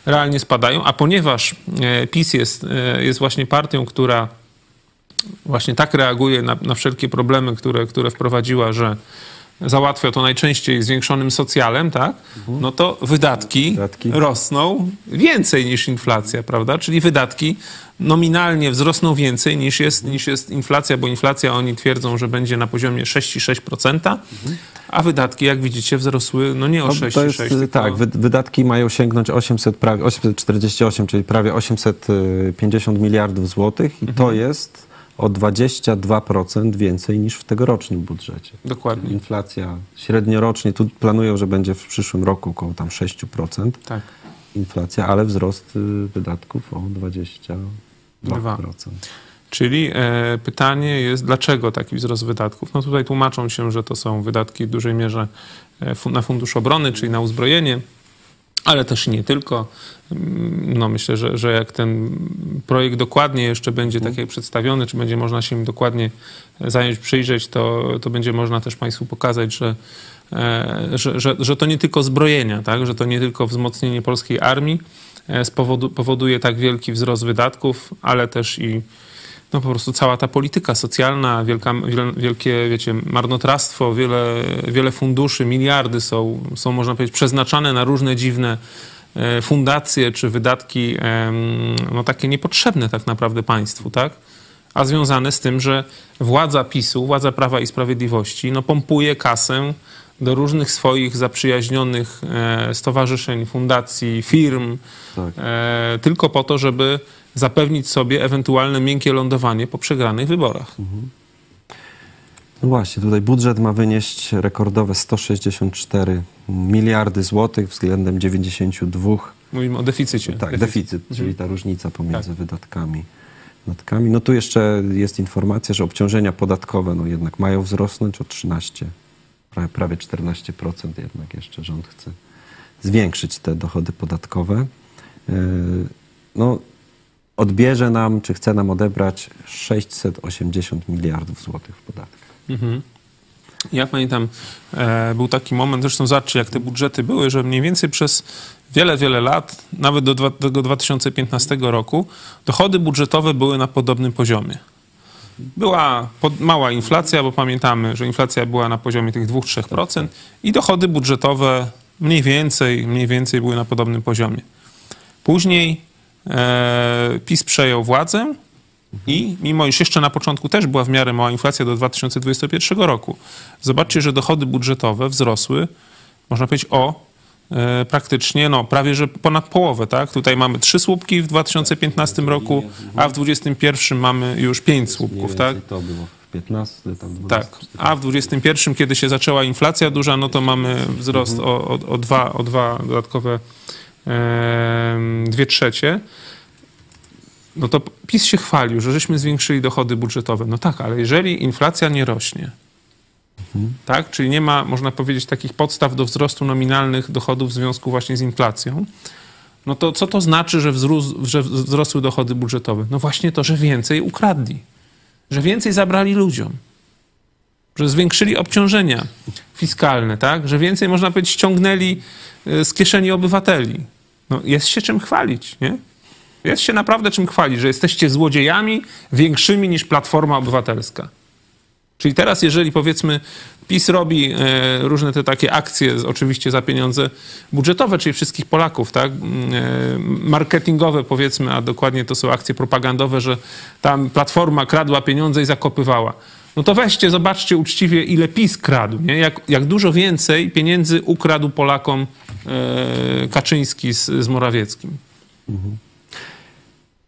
Speaker 3: realnie spadają, a ponieważ e, PiS jest, e, jest właśnie partią, która właśnie tak reaguje na, na wszelkie problemy, które, które wprowadziła, że załatwia to najczęściej zwiększonym socjalem, tak? No to wydatki,
Speaker 1: Wydatki.
Speaker 3: rosną więcej niż inflacja, prawda? Czyli wydatki nominalnie wzrosną więcej niż jest, niż jest inflacja, bo inflacja oni twierdzą, że będzie na poziomie 6,6%, a wydatki, jak widzicie, wzrosły no nie o
Speaker 1: No,
Speaker 3: 6,6%.
Speaker 1: to jest,
Speaker 3: tylko-
Speaker 1: tak, wy- wydatki mają sięgnąć 800, prawie 848, czyli prawie 850 miliardów złotych i
Speaker 3: Mhm.
Speaker 1: to jest o 22% więcej niż w tegorocznym budżecie.
Speaker 3: Dokładnie,
Speaker 1: Inflacja średniorocznie, tu planują, że będzie w przyszłym roku około tam 6%
Speaker 3: tak.
Speaker 1: inflacja, ale wzrost y, wydatków o 22%.
Speaker 3: Czyli e, pytanie jest, dlaczego taki wzrost wydatków? No tutaj tłumaczą się, że to są wydatki w dużej mierze e, na fundusz obrony, czyli na uzbrojenie, ale też i nie tylko. Mm, No myślę, że, że jak ten projekt dokładnie jeszcze będzie tak jak przedstawiony, czy będzie można się im dokładnie zająć, przyjrzeć, to, to będzie można też Państwu pokazać, że, e, że, że, że to nie tylko zbrojenia, tak? że to nie tylko wzmocnienie polskiej armii e, spowodu, powoduje tak wielki wzrost wydatków, ale też i no po prostu cała ta polityka socjalna, wielka, wiel- wielkie, wiecie, marnotrawstwo, wiele, wiele funduszy, miliardy są, są, można powiedzieć, przeznaczane na różne dziwne e, fundacje czy wydatki, no takie niepotrzebne tak naprawdę państwu, tak? A związane z tym, że władza PiSu, władza Prawa i Sprawiedliwości, no pompuje kasę do różnych swoich zaprzyjaźnionych e, stowarzyszeń, fundacji, firm,
Speaker 1: Tak.
Speaker 3: e, tylko po to, żeby zapewnić sobie ewentualne miękkie lądowanie po przegranych wyborach.
Speaker 1: No właśnie, tutaj budżet ma wynieść rekordowe 164 miliardy złotych względem 92
Speaker 3: Mówimy o deficycie.
Speaker 1: Tak, deficyt, czyli ta różnica pomiędzy
Speaker 3: Tak.
Speaker 1: wydatkami. wydatkami. No tu jeszcze jest informacja, że obciążenia podatkowe no jednak mają wzrosnąć o 13, prawie, prawie 14% jednak jeszcze rząd chce zwiększyć te dochody podatkowe. Yy, No odbierze nam, czy chce nam odebrać 680 miliardów złotych w podatkach.
Speaker 3: Mhm. Ja pamiętam, e, był taki moment, zresztą zobaczcie, jak te budżety były, że mniej więcej przez wiele, wiele lat, nawet do, do 2015 roku, dochody budżetowe były na podobnym poziomie. Była mała inflacja, bo pamiętamy, że inflacja była na poziomie tych 2-3% i dochody budżetowe mniej więcej, mniej więcej były na podobnym poziomie. Później e, PiS przejął władzę i mimo iż jeszcze na początku też była w miarę mała inflacja do 2021 roku, zobaczcie, że dochody budżetowe wzrosły, można powiedzieć, o praktycznie, no prawie że ponad połowę, tak? Tutaj mamy trzy słupki w 2015 roku, a w 2021 mamy już pięć słupków, tak?
Speaker 1: To było w 15, tam 12.
Speaker 3: Tak, a w 21, kiedy się zaczęła inflacja duża, no to mamy wzrost o, o, o, dwa, o dwa dodatkowe em, dwie trzecie. No to PiS się chwalił, że żeśmy zwiększyli dochody budżetowe. No tak, ale jeżeli inflacja nie rośnie, tak, czyli nie ma, można powiedzieć, takich podstaw do wzrostu nominalnych dochodów w związku właśnie z inflacją, no to co to znaczy, że, wzrósł, że wzrosły dochody budżetowe? No właśnie to, że więcej ukradli, że więcej zabrali ludziom że zwiększyli obciążenia fiskalne, tak? Że więcej, można powiedzieć, ściągnęli y, z kieszeni obywateli. No, jest się czym chwalić, nie? Jest się naprawdę czym chwalić, że jesteście złodziejami większymi niż Platforma Obywatelska. Czyli teraz, jeżeli powiedzmy PiS robi e, różne te takie akcje, oczywiście za pieniądze budżetowe, czyli wszystkich Polaków, tak, e, marketingowe powiedzmy, a dokładnie to są akcje propagandowe, że tam Platforma kradła pieniądze i zakopywała. no to weźcie, zobaczcie uczciwie, ile PiS kradł, nie? Jak, jak dużo więcej pieniędzy ukradł Polakom e, Kaczyński z, z Morawieckim.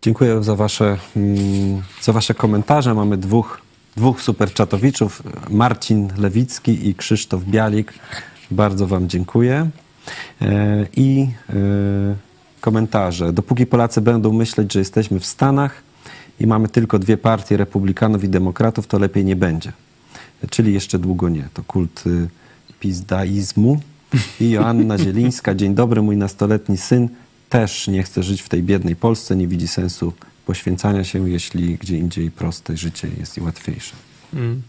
Speaker 1: Dziękuję za wasze, mm, za wasze komentarze. Mamy dwóch, dwóch superczatowiczów, Marcin Lewicki i Krzysztof Bialik. Bardzo wam dziękuję. E, I e, komentarze. Dopóki Polacy będą myśleć, że jesteśmy w Stanach i mamy tylko dwie partie, republikanów i demokratów, to lepiej nie będzie. Czyli jeszcze długo nie. To kult y, pizdaizmu. I Joanna Zielińska. Dzień dobry, mój nastoletni syn też nie chce żyć w tej biednej Polsce, nie widzi sensu poświęcania się, jeśli gdzie indziej proste życie jest i łatwiejsze.
Speaker 3: Mm.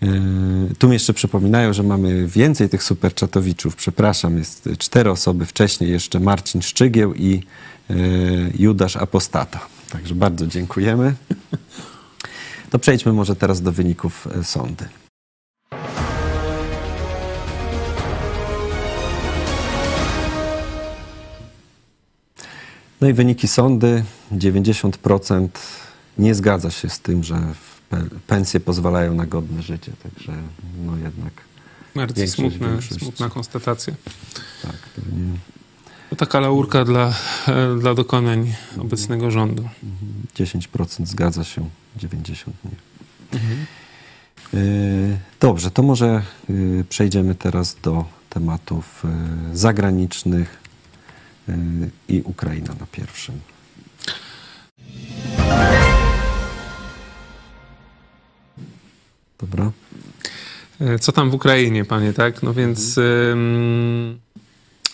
Speaker 1: Yy, Tu mi jeszcze przypominają, że mamy więcej tych superczatowiczów. Przepraszam, jest cztery osoby wcześniej, jeszcze Marcin Szczygieł i yy, Judasz Apostata. Także bardzo dziękujemy. To przejdźmy może teraz do wyników e, sądy. No i wyniki sądy. 90% nie zgadza się z tym, że pensje pozwalają na godne życie. Także no jednak
Speaker 3: Bardzo
Speaker 1: większość.
Speaker 3: smutna konstatacja.
Speaker 1: tak. To nie,
Speaker 3: To taka laurka dla, e, dla dokonań obecnego rządu.
Speaker 1: 10% zgadza się, 90% nie. Yy, Dobrze, to może yy, przejdziemy teraz do tematów zagranicznych i Ukraina na pierwszym. Dobra.
Speaker 3: E, Co tam w Ukrainie, panie, tak? No więc ym,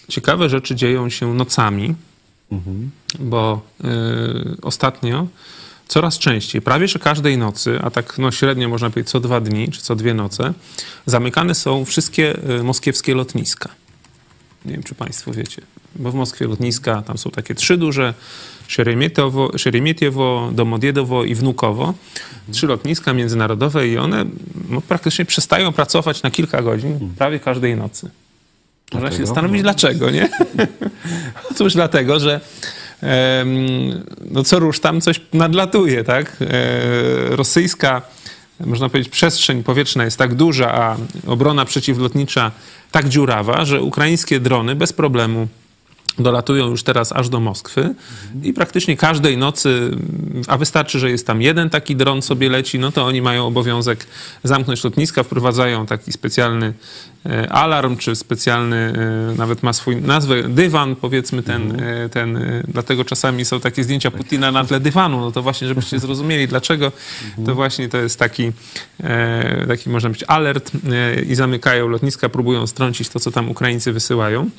Speaker 3: ciekawe rzeczy dzieją się nocami,
Speaker 1: Mhm.
Speaker 3: bo y, ostatnio coraz częściej, prawie że każdej nocy, a tak no, średnio można powiedzieć co dwa dni czy co dwie noce, zamykane są wszystkie y, moskiewskie lotniska. Nie wiem, czy państwo wiecie, bo w Moskwie lotniska, tam są takie trzy duże, Szeremietowo, Szeremietiewo, Domodiedowo i Wnukowo. Trzy lotniska międzynarodowe i one no, praktycznie przestają pracować na kilka godzin prawie każdej nocy. Można się zastanowić dlaczego, nie? Cóż, dlatego, że no co rusz tam coś nadlatuje, tak? E, rosyjska, można powiedzieć, przestrzeń powietrzna jest tak duża, a obrona przeciwlotnicza tak dziurawa, że ukraińskie drony bez problemu dolatują już teraz aż do Moskwy. I praktycznie każdej nocy, a wystarczy, że jest tam jeden taki dron sobie leci, no to oni mają obowiązek zamknąć lotniska, wprowadzają taki specjalny e, alarm, czy specjalny, e, nawet ma swój nazwę, dywan powiedzmy ten, e, ten dlatego czasami są takie zdjęcia Putina na tle dywanu, no to właśnie, żebyście zrozumieli dlaczego, to właśnie to jest taki, taki można być alert i zamykają lotniska, próbują strącić to, co tam Ukraińcy wysyłają.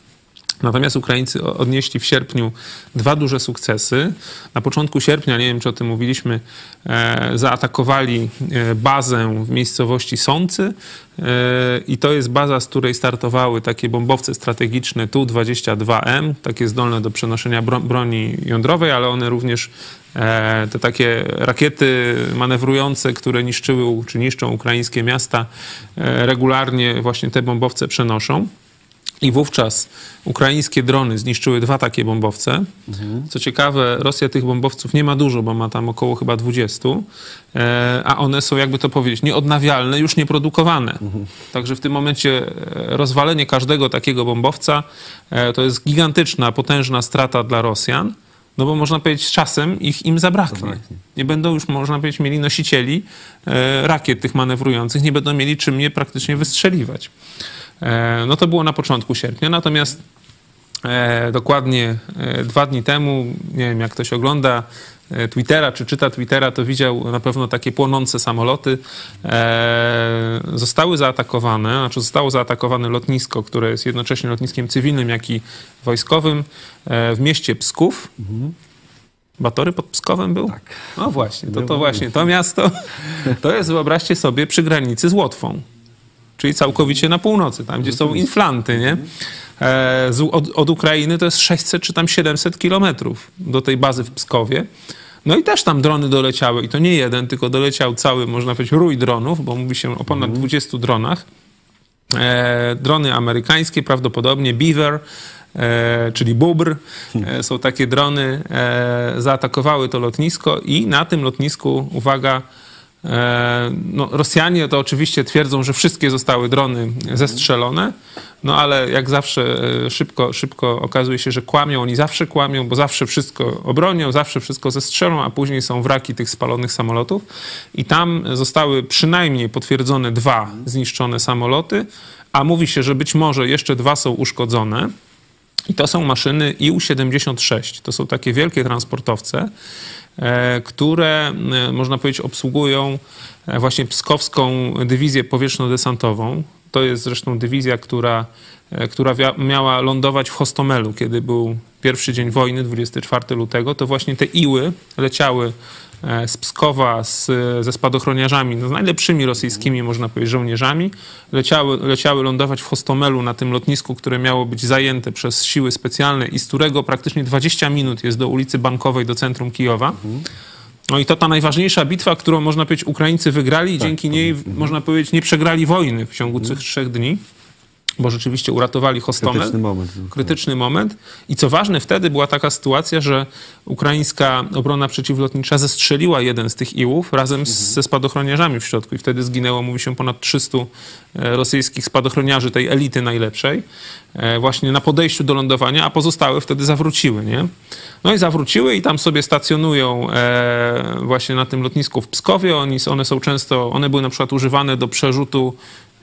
Speaker 3: Natomiast Ukraińcy odnieśli w sierpniu dwa duże sukcesy. Na początku sierpnia, nie wiem czy o tym mówiliśmy, e, zaatakowali e, bazę w miejscowości Sący e, i to jest baza, z której startowały takie bombowce strategiczne Tu-22M, takie zdolne do przenoszenia bro- broni jądrowej, ale one również te takie rakiety manewrujące, które niszczyły czy niszczą ukraińskie miasta, regularnie właśnie te bombowce przenoszą. I wówczas ukraińskie drony zniszczyły dwa takie bombowce. Co ciekawe, Rosja tych bombowców nie ma dużo, bo ma tam około chyba 20, e, a one są, jakby to powiedzieć, nieodnawialne, już nieprodukowane. Także w tym momencie e, rozwalenie każdego takiego bombowca e, to jest gigantyczna, potężna strata dla Rosjan. No bo można powiedzieć, z czasem ich im zabraknie.
Speaker 1: Zabraknie.
Speaker 3: Nie będą już, można powiedzieć, mieli nosicieli rakiet tych manewrujących, nie będą mieli czym je praktycznie wystrzeliwać. E, No to było na początku sierpnia, natomiast e, dokładnie e, dwa dni temu, nie wiem jak ktoś ogląda Twittera czy czyta Twittera, to widział na pewno takie płonące samoloty. Zostały zaatakowane, znaczy zostało zaatakowane lotnisko, które jest jednocześnie lotniskiem cywilnym, jak i wojskowym w mieście Psków. Batory pod Pskowem był?
Speaker 1: Tak.
Speaker 3: No właśnie, to, to właśnie, to miasto, to jest, wyobraźcie sobie, przy granicy z Łotwą czyli całkowicie na północy, tam gdzie są inflanty, nie? E, od, od Ukrainy to jest 600 czy tam 700 kilometrów do tej bazy w Pskowie. No i też tam drony doleciały i to nie jeden, tylko doleciał cały, można powiedzieć, rój dronów, bo mówi się o ponad 20 dronach. E, drony amerykańskie, prawdopodobnie Beaver, e, czyli Bubr, e, są takie drony, e, zaatakowały to lotnisko i na tym lotnisku, uwaga, no, Rosjanie to oczywiście twierdzą, że wszystkie zostały drony zestrzelone, no ale jak zawsze e, szybko, szybko okazuje się, że kłamią, oni zawsze kłamią, bo zawsze wszystko obronią, zawsze wszystko zestrzelą, a później są wraki tych spalonych samolotów. I tam zostały przynajmniej potwierdzone dwa zniszczone samoloty, a mówi się, że być może jeszcze dwa są uszkodzone. I to są maszyny IU-76. To są takie wielkie transportowce, e, które, e, można powiedzieć, obsługują e, właśnie Pskowską Dywizję Powietrzno-Desantową. To jest zresztą dywizja, która, która miała lądować w Hostomelu, kiedy był pierwszy dzień wojny, 24 lutego. To właśnie te Iły leciały E, z Pskowa z, ze spadochroniarzami, no, z najlepszymi rosyjskimi, można powiedzieć, żołnierzami. Leciały, leciały lądować w Hostomelu na tym lotnisku, które miało być zajęte przez siły specjalne i z którego praktycznie 20 minut jest do ulicy Bankowej, do centrum Kijowa. No i to ta najważniejsza bitwa, którą można powiedzieć Ukraińcy wygrali i tak, dzięki niej, można powiedzieć, nie przegrali wojny w ciągu tych trzech dni bo rzeczywiście uratowali Hostomel.
Speaker 1: Krytyczny moment.
Speaker 3: Krytyczny moment. I co ważne, wtedy była taka sytuacja, że ukraińska obrona przeciwlotnicza zestrzeliła jeden z tych iłów razem mhm. ze spadochroniarzami w środku. I wtedy zginęło, mówi się, ponad 300 e, rosyjskich spadochroniarzy tej elity najlepszej e, właśnie na podejściu do lądowania, a pozostałe wtedy zawróciły, nie? No i zawróciły i tam sobie stacjonują e, właśnie na tym lotnisku w Pskowie. Oni, one są często, one były na przykład używane do przerzutu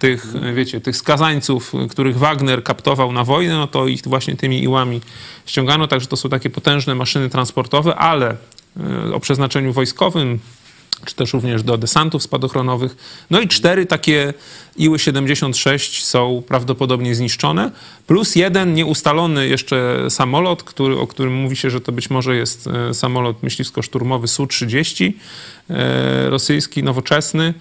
Speaker 3: tych, wiecie, tych skazańców, których Wagner kaptował na wojnę, no to ich właśnie tymi iłami ściągano, także to są takie potężne maszyny transportowe, ale e, o przeznaczeniu wojskowym, czy też również do desantów spadochronowych. No i cztery takie Iły-76 są prawdopodobnie zniszczone, plus jeden nieustalony jeszcze samolot, który, o którym mówi się, że to być może jest e, samolot myśliwsko-szturmowy Su-30, e, rosyjski, nowoczesny.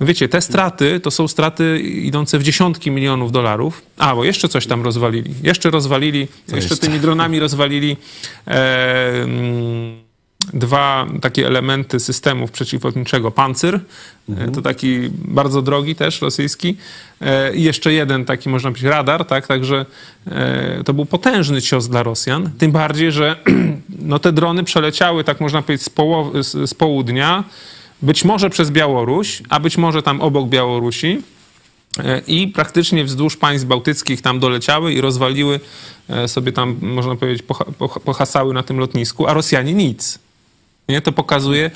Speaker 3: Wiecie, te straty to są straty idące w dziesiątki milionów dolarów. A, bo jeszcze coś tam rozwalili. Jeszcze rozwalili, Co jeszcze tymi dronami rozwalili e, mm, dwa takie elementy systemów przeciwlotniczego. Pancyr, e, mhm. to taki bardzo drogi też, rosyjski. E, I jeszcze jeden taki, można powiedzieć, radar, tak? Także e, to był potężny cios dla Rosjan. Tym bardziej, że no, te drony przeleciały, tak można powiedzieć, z, połow- z, z południa, być może przez Białoruś, a być może tam obok Białorusi i praktycznie wzdłuż państw bałtyckich tam doleciały i rozwaliły sobie tam, można powiedzieć, pohasały na tym lotnisku, a Rosjanie nic. Nie? To pokazuje,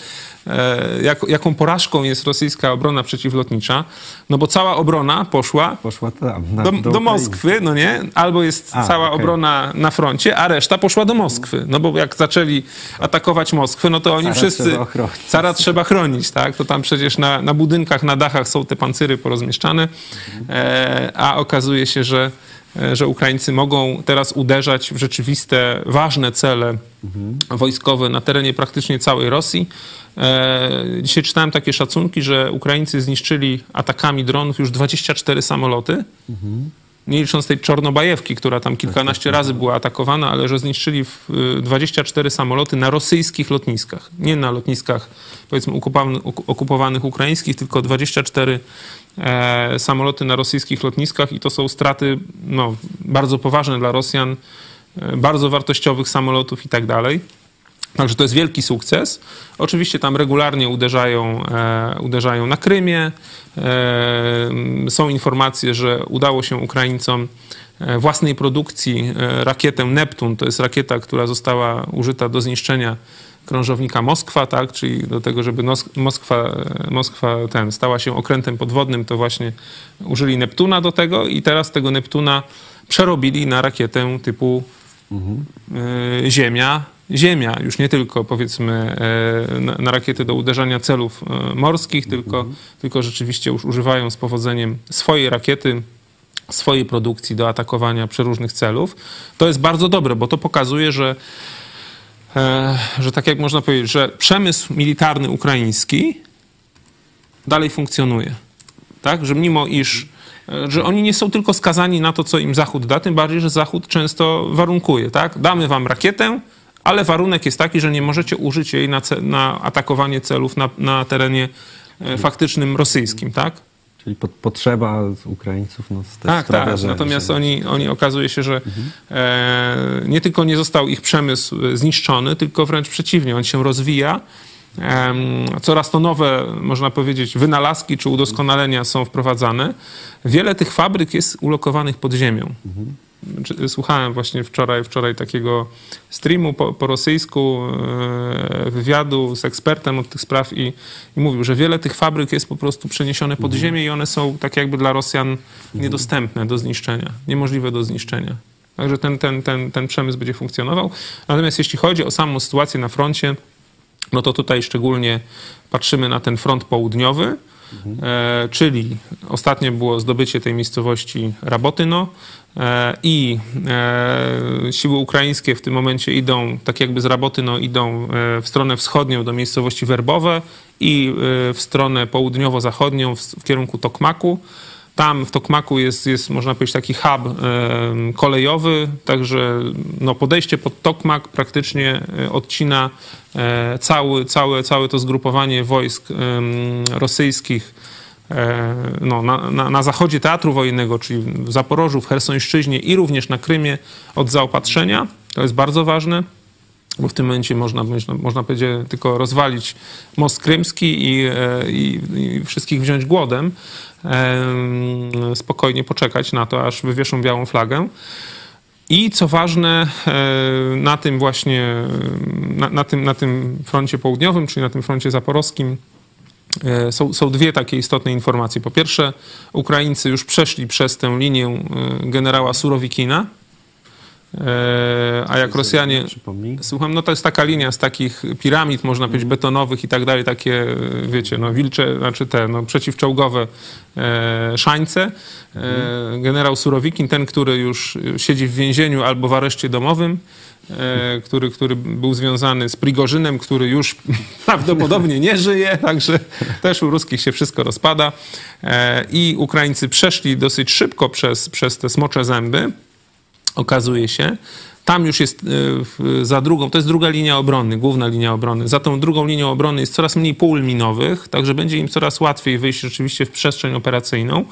Speaker 3: e, jak, jaką porażką jest rosyjska obrona przeciwlotnicza, no bo cała obrona poszła,
Speaker 1: poszła tam, na,
Speaker 3: do, do, do Moskwy, no nie? Albo jest a, cała okay. obrona na froncie, a reszta poszła do Moskwy. No bo jak zaczęli atakować Moskwę, no to oni
Speaker 1: cara
Speaker 3: wszyscy...
Speaker 1: Trzeba
Speaker 3: cara trzeba chronić, tak? To tam przecież na, na budynkach, na dachach są te pancery porozmieszczane, e, a okazuje się, że że Ukraińcy mogą teraz uderzać w rzeczywiste, ważne cele wojskowe na terenie praktycznie całej Rosji. E, dzisiaj czytałem takie szacunki, że Ukraińcy zniszczyli atakami dronów już 24 samoloty. Mhm nie licząc tej Czornobajewki, która tam kilkanaście razy była atakowana, ale że zniszczyli 24 samoloty na rosyjskich lotniskach. Nie na lotniskach, powiedzmy, okupowanych ukraińskich, tylko 24 e, samoloty na rosyjskich lotniskach i to są straty no, bardzo poważne dla Rosjan, e, bardzo wartościowych samolotów i tak dalej. Także to jest wielki sukces. Oczywiście tam regularnie uderzają, e, uderzają na Krymie. E, są informacje, że udało się Ukraińcom e, własnej produkcji e, rakietę Neptun, to jest rakieta, która została użyta do zniszczenia krążownika Moskwa, tak, czyli do tego, żeby Moskwa, Moskwa ten, stała się okrętem podwodnym, to właśnie użyli Neptuna do tego i teraz tego Neptuna przerobili na rakietę typu mhm. Ziemia, Ziemia, już nie tylko powiedzmy e, na, na rakiety do uderzania celów e, morskich, tylko, mhm. tylko rzeczywiście już używają z powodzeniem swojej rakiety, swojej produkcji do atakowania przeróżnych celów. To jest bardzo dobre, bo to pokazuje, że, e, że tak jak można powiedzieć, że przemysł militarny ukraiński dalej funkcjonuje. Tak? Że mimo iż że oni nie są tylko skazani na to, co im Zachód da, tym bardziej, że Zachód często warunkuje. Tak? Damy wam rakietę, ale warunek jest taki, że nie możecie użyć jej na, na atakowanie celów na, na terenie e, faktycznym rosyjskim, tak?
Speaker 1: Czyli potrzeba Ukraińców no,
Speaker 3: Tak, tak. Że, Natomiast że... Oni, oni okazuje się, że mhm. e, nie tylko nie został ich przemysł e, zniszczony, tylko wręcz przeciwnie, on się rozwija Coraz to nowe, można powiedzieć, wynalazki czy udoskonalenia są wprowadzane. Wiele tych fabryk jest ulokowanych pod ziemią. Słuchałem właśnie wczoraj, wczoraj takiego streamu po, po rosyjsku, e, wywiadu z ekspertem od tych spraw i, i, mówił, że wiele tych fabryk jest po prostu przeniesione pod ziemię i one są tak jakby dla Rosjan niedostępne do zniszczenia, niemożliwe do zniszczenia. Także ten, ten, ten, ten przemysł będzie funkcjonował. Natomiast jeśli chodzi o samą sytuację na froncie, no to tutaj szczególnie patrzymy na ten front południowy, e, czyli ostatnie było zdobycie tej miejscowości Rabotyno e, i e, siły ukraińskie w tym momencie idą, tak jakby z Rabotyno idą e, w stronę wschodnią do miejscowości Werbowe i e, w stronę południowo-zachodnią w, w kierunku Tokmaku. Tam w Tokmaku jest, jest można powiedzieć, taki hub e, kolejowy, także no, podejście pod Tokmak praktycznie e, odcina e, cały, całe, całe to zgrupowanie wojsk rosyjskich no, na, na, na, zachodzie teatru wojennego, czyli w Zaporożu, w Hersońszczyźnie i również na Krymie od zaopatrzenia. To jest bardzo ważne bo w tym momencie można, można powiedzieć tylko rozwalić most krymski i, i, i wszystkich wziąć głodem spokojnie poczekać na to, aż wywieszą białą flagę. I co ważne, na tym właśnie, na, na, tym, na tym froncie południowym, czyli na tym froncie zaporowskim, e, są, są dwie takie istotne informacje. Po pierwsze, Ukraińcy już przeszli przez tę linię e, generała Surowikina, E, a jak Rosjanie. Słucham, no to jest taka linia z takich piramid, można powiedzieć, betonowych i tak dalej, takie, e, wiecie, no wilcze, znaczy te no, przeciwczołgowe e, szańce. E, generał Surowikin, ten, który już siedzi w więzieniu albo w areszcie domowym, e, który, który był związany z Prigorzynem, który już prawdopodobnie nie żyje, także też u ruskich się wszystko rozpada. E, I Ukraińcy przeszli dosyć szybko przez, przez te smocze zęby okazuje się. Tam już jest e, za drugą, to jest druga linia obrony, główna linia obrony. Za tą drugą linią obrony jest coraz mniej pól minowych, także będzie im coraz łatwiej wyjść rzeczywiście w przestrzeń operacyjną.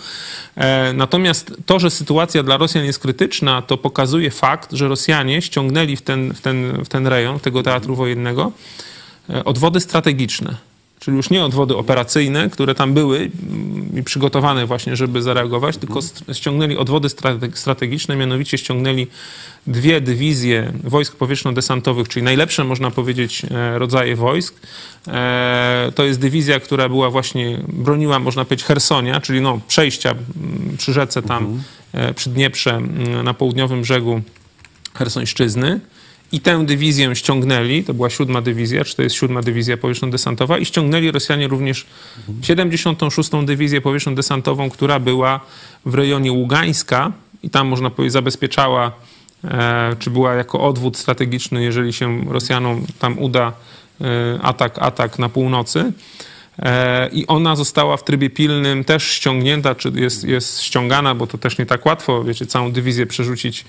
Speaker 3: E, natomiast to, że sytuacja dla Rosjan jest krytyczna, to pokazuje fakt, że Rosjanie ściągnęli w ten, w ten, w ten rejon tego teatru wojennego e, odwody strategiczne czyli już nie odwody operacyjne, które tam były i przygotowane właśnie, żeby zareagować, tylko ściągnęli odwody strategiczne, mianowicie ściągnęli dwie dywizje wojsk powietrzno-desantowych, czyli najlepsze, można powiedzieć, e, rodzaje wojsk. E, to jest dywizja, która była właśnie, broniła, można powiedzieć, Hersonia, czyli no, przejścia przy rzece tam, mhm. przy Dnieprze, na południowym brzegu Hersońszczyzny i tę dywizję ściągnęli, to była siódma dywizja, czy to jest siódma dywizja powietrzno-desantowa i ściągnęli Rosjanie również 76. dywizję powietrzno-desantową, która była w rejonie Ługańska i tam można powiedzieć zabezpieczała, e, czy była jako odwód strategiczny, jeżeli się Rosjanom tam uda e, atak, atak na północy. E, I ona została w trybie pilnym też ściągnięta, czy jest, jest ściągana, bo to też nie tak łatwo, wiecie, całą dywizję przerzucić,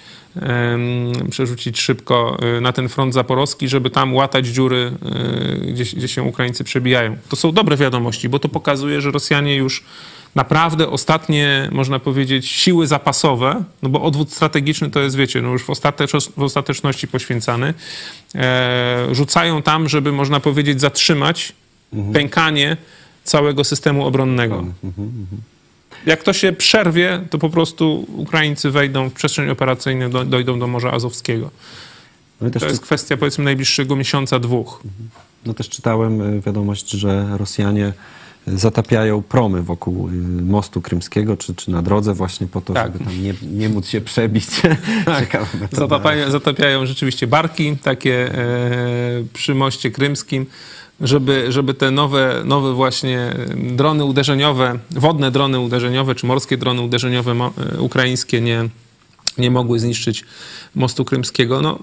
Speaker 3: przerzucić szybko e, na ten front zaporowski, żeby tam łatać dziury, e, gdzie, gdzie się Ukraińcy przebijają. To są dobre wiadomości, bo to pokazuje, że Rosjanie już naprawdę ostatnie, można powiedzieć, siły zapasowe, no bo odwód strategiczny to jest, wiecie, no już w, ostatecz- w ostateczności poświęcany, rzucają tam, żeby, można powiedzieć, zatrzymać mhm. pękanie całego systemu obronnego. Mhm. Jak to się przerwie, to po prostu Ukraińcy wejdą w przestrzeń operacyjną, do, dojdą do Morza Azowskiego. No to jest czy... kwestia powiedzmy najbliższego miesiąca, dwóch.
Speaker 1: No też czytałem y, wiadomość, że Rosjanie zatapiają promy wokół y, mostu krymskiego, czy, czy na drodze właśnie po to, tak. żeby tam nie, nie móc się przebić.
Speaker 3: Tak. Zatapiają, zatapiają rzeczywiście barki takie e, przy moście krymskim żeby, żeby te nowe, nowe właśnie drony uderzeniowe, wodne drony uderzeniowe, czy morskie drony uderzeniowe e, ukraińskie nie, nie mogły zniszczyć mostu krymskiego. No,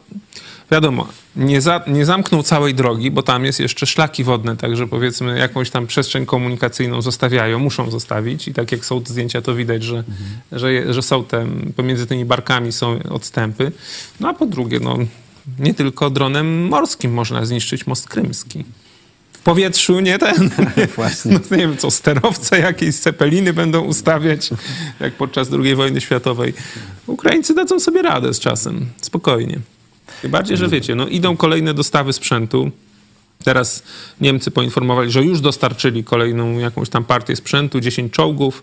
Speaker 3: wiadomo, nie, za, nie zamknął całej drogi, bo tam jest jeszcze szlaki wodne, także powiedzmy jakąś tam przestrzeń komunikacyjną zostawiają, muszą zostawić i tak jak są te zdjęcia, to widać, że, mhm. że, że są te, pomiędzy tymi barkami są odstępy. No a po drugie, no, nie tylko dronem morskim można zniszczyć most krymski powietrzu nie ten. Właśnie. No, nie wiem co, sterowce jakieś, cepeliny będą ustawiać, jak podczas II wojny światowej. Ukraińcy dadzą sobie radę z czasem, spokojnie. Tym bardziej, że wiecie, no idą kolejne dostawy sprzętu. Teraz Niemcy poinformowali, że już dostarczyli kolejną jakąś tam partię sprzętu, 10 czołgów.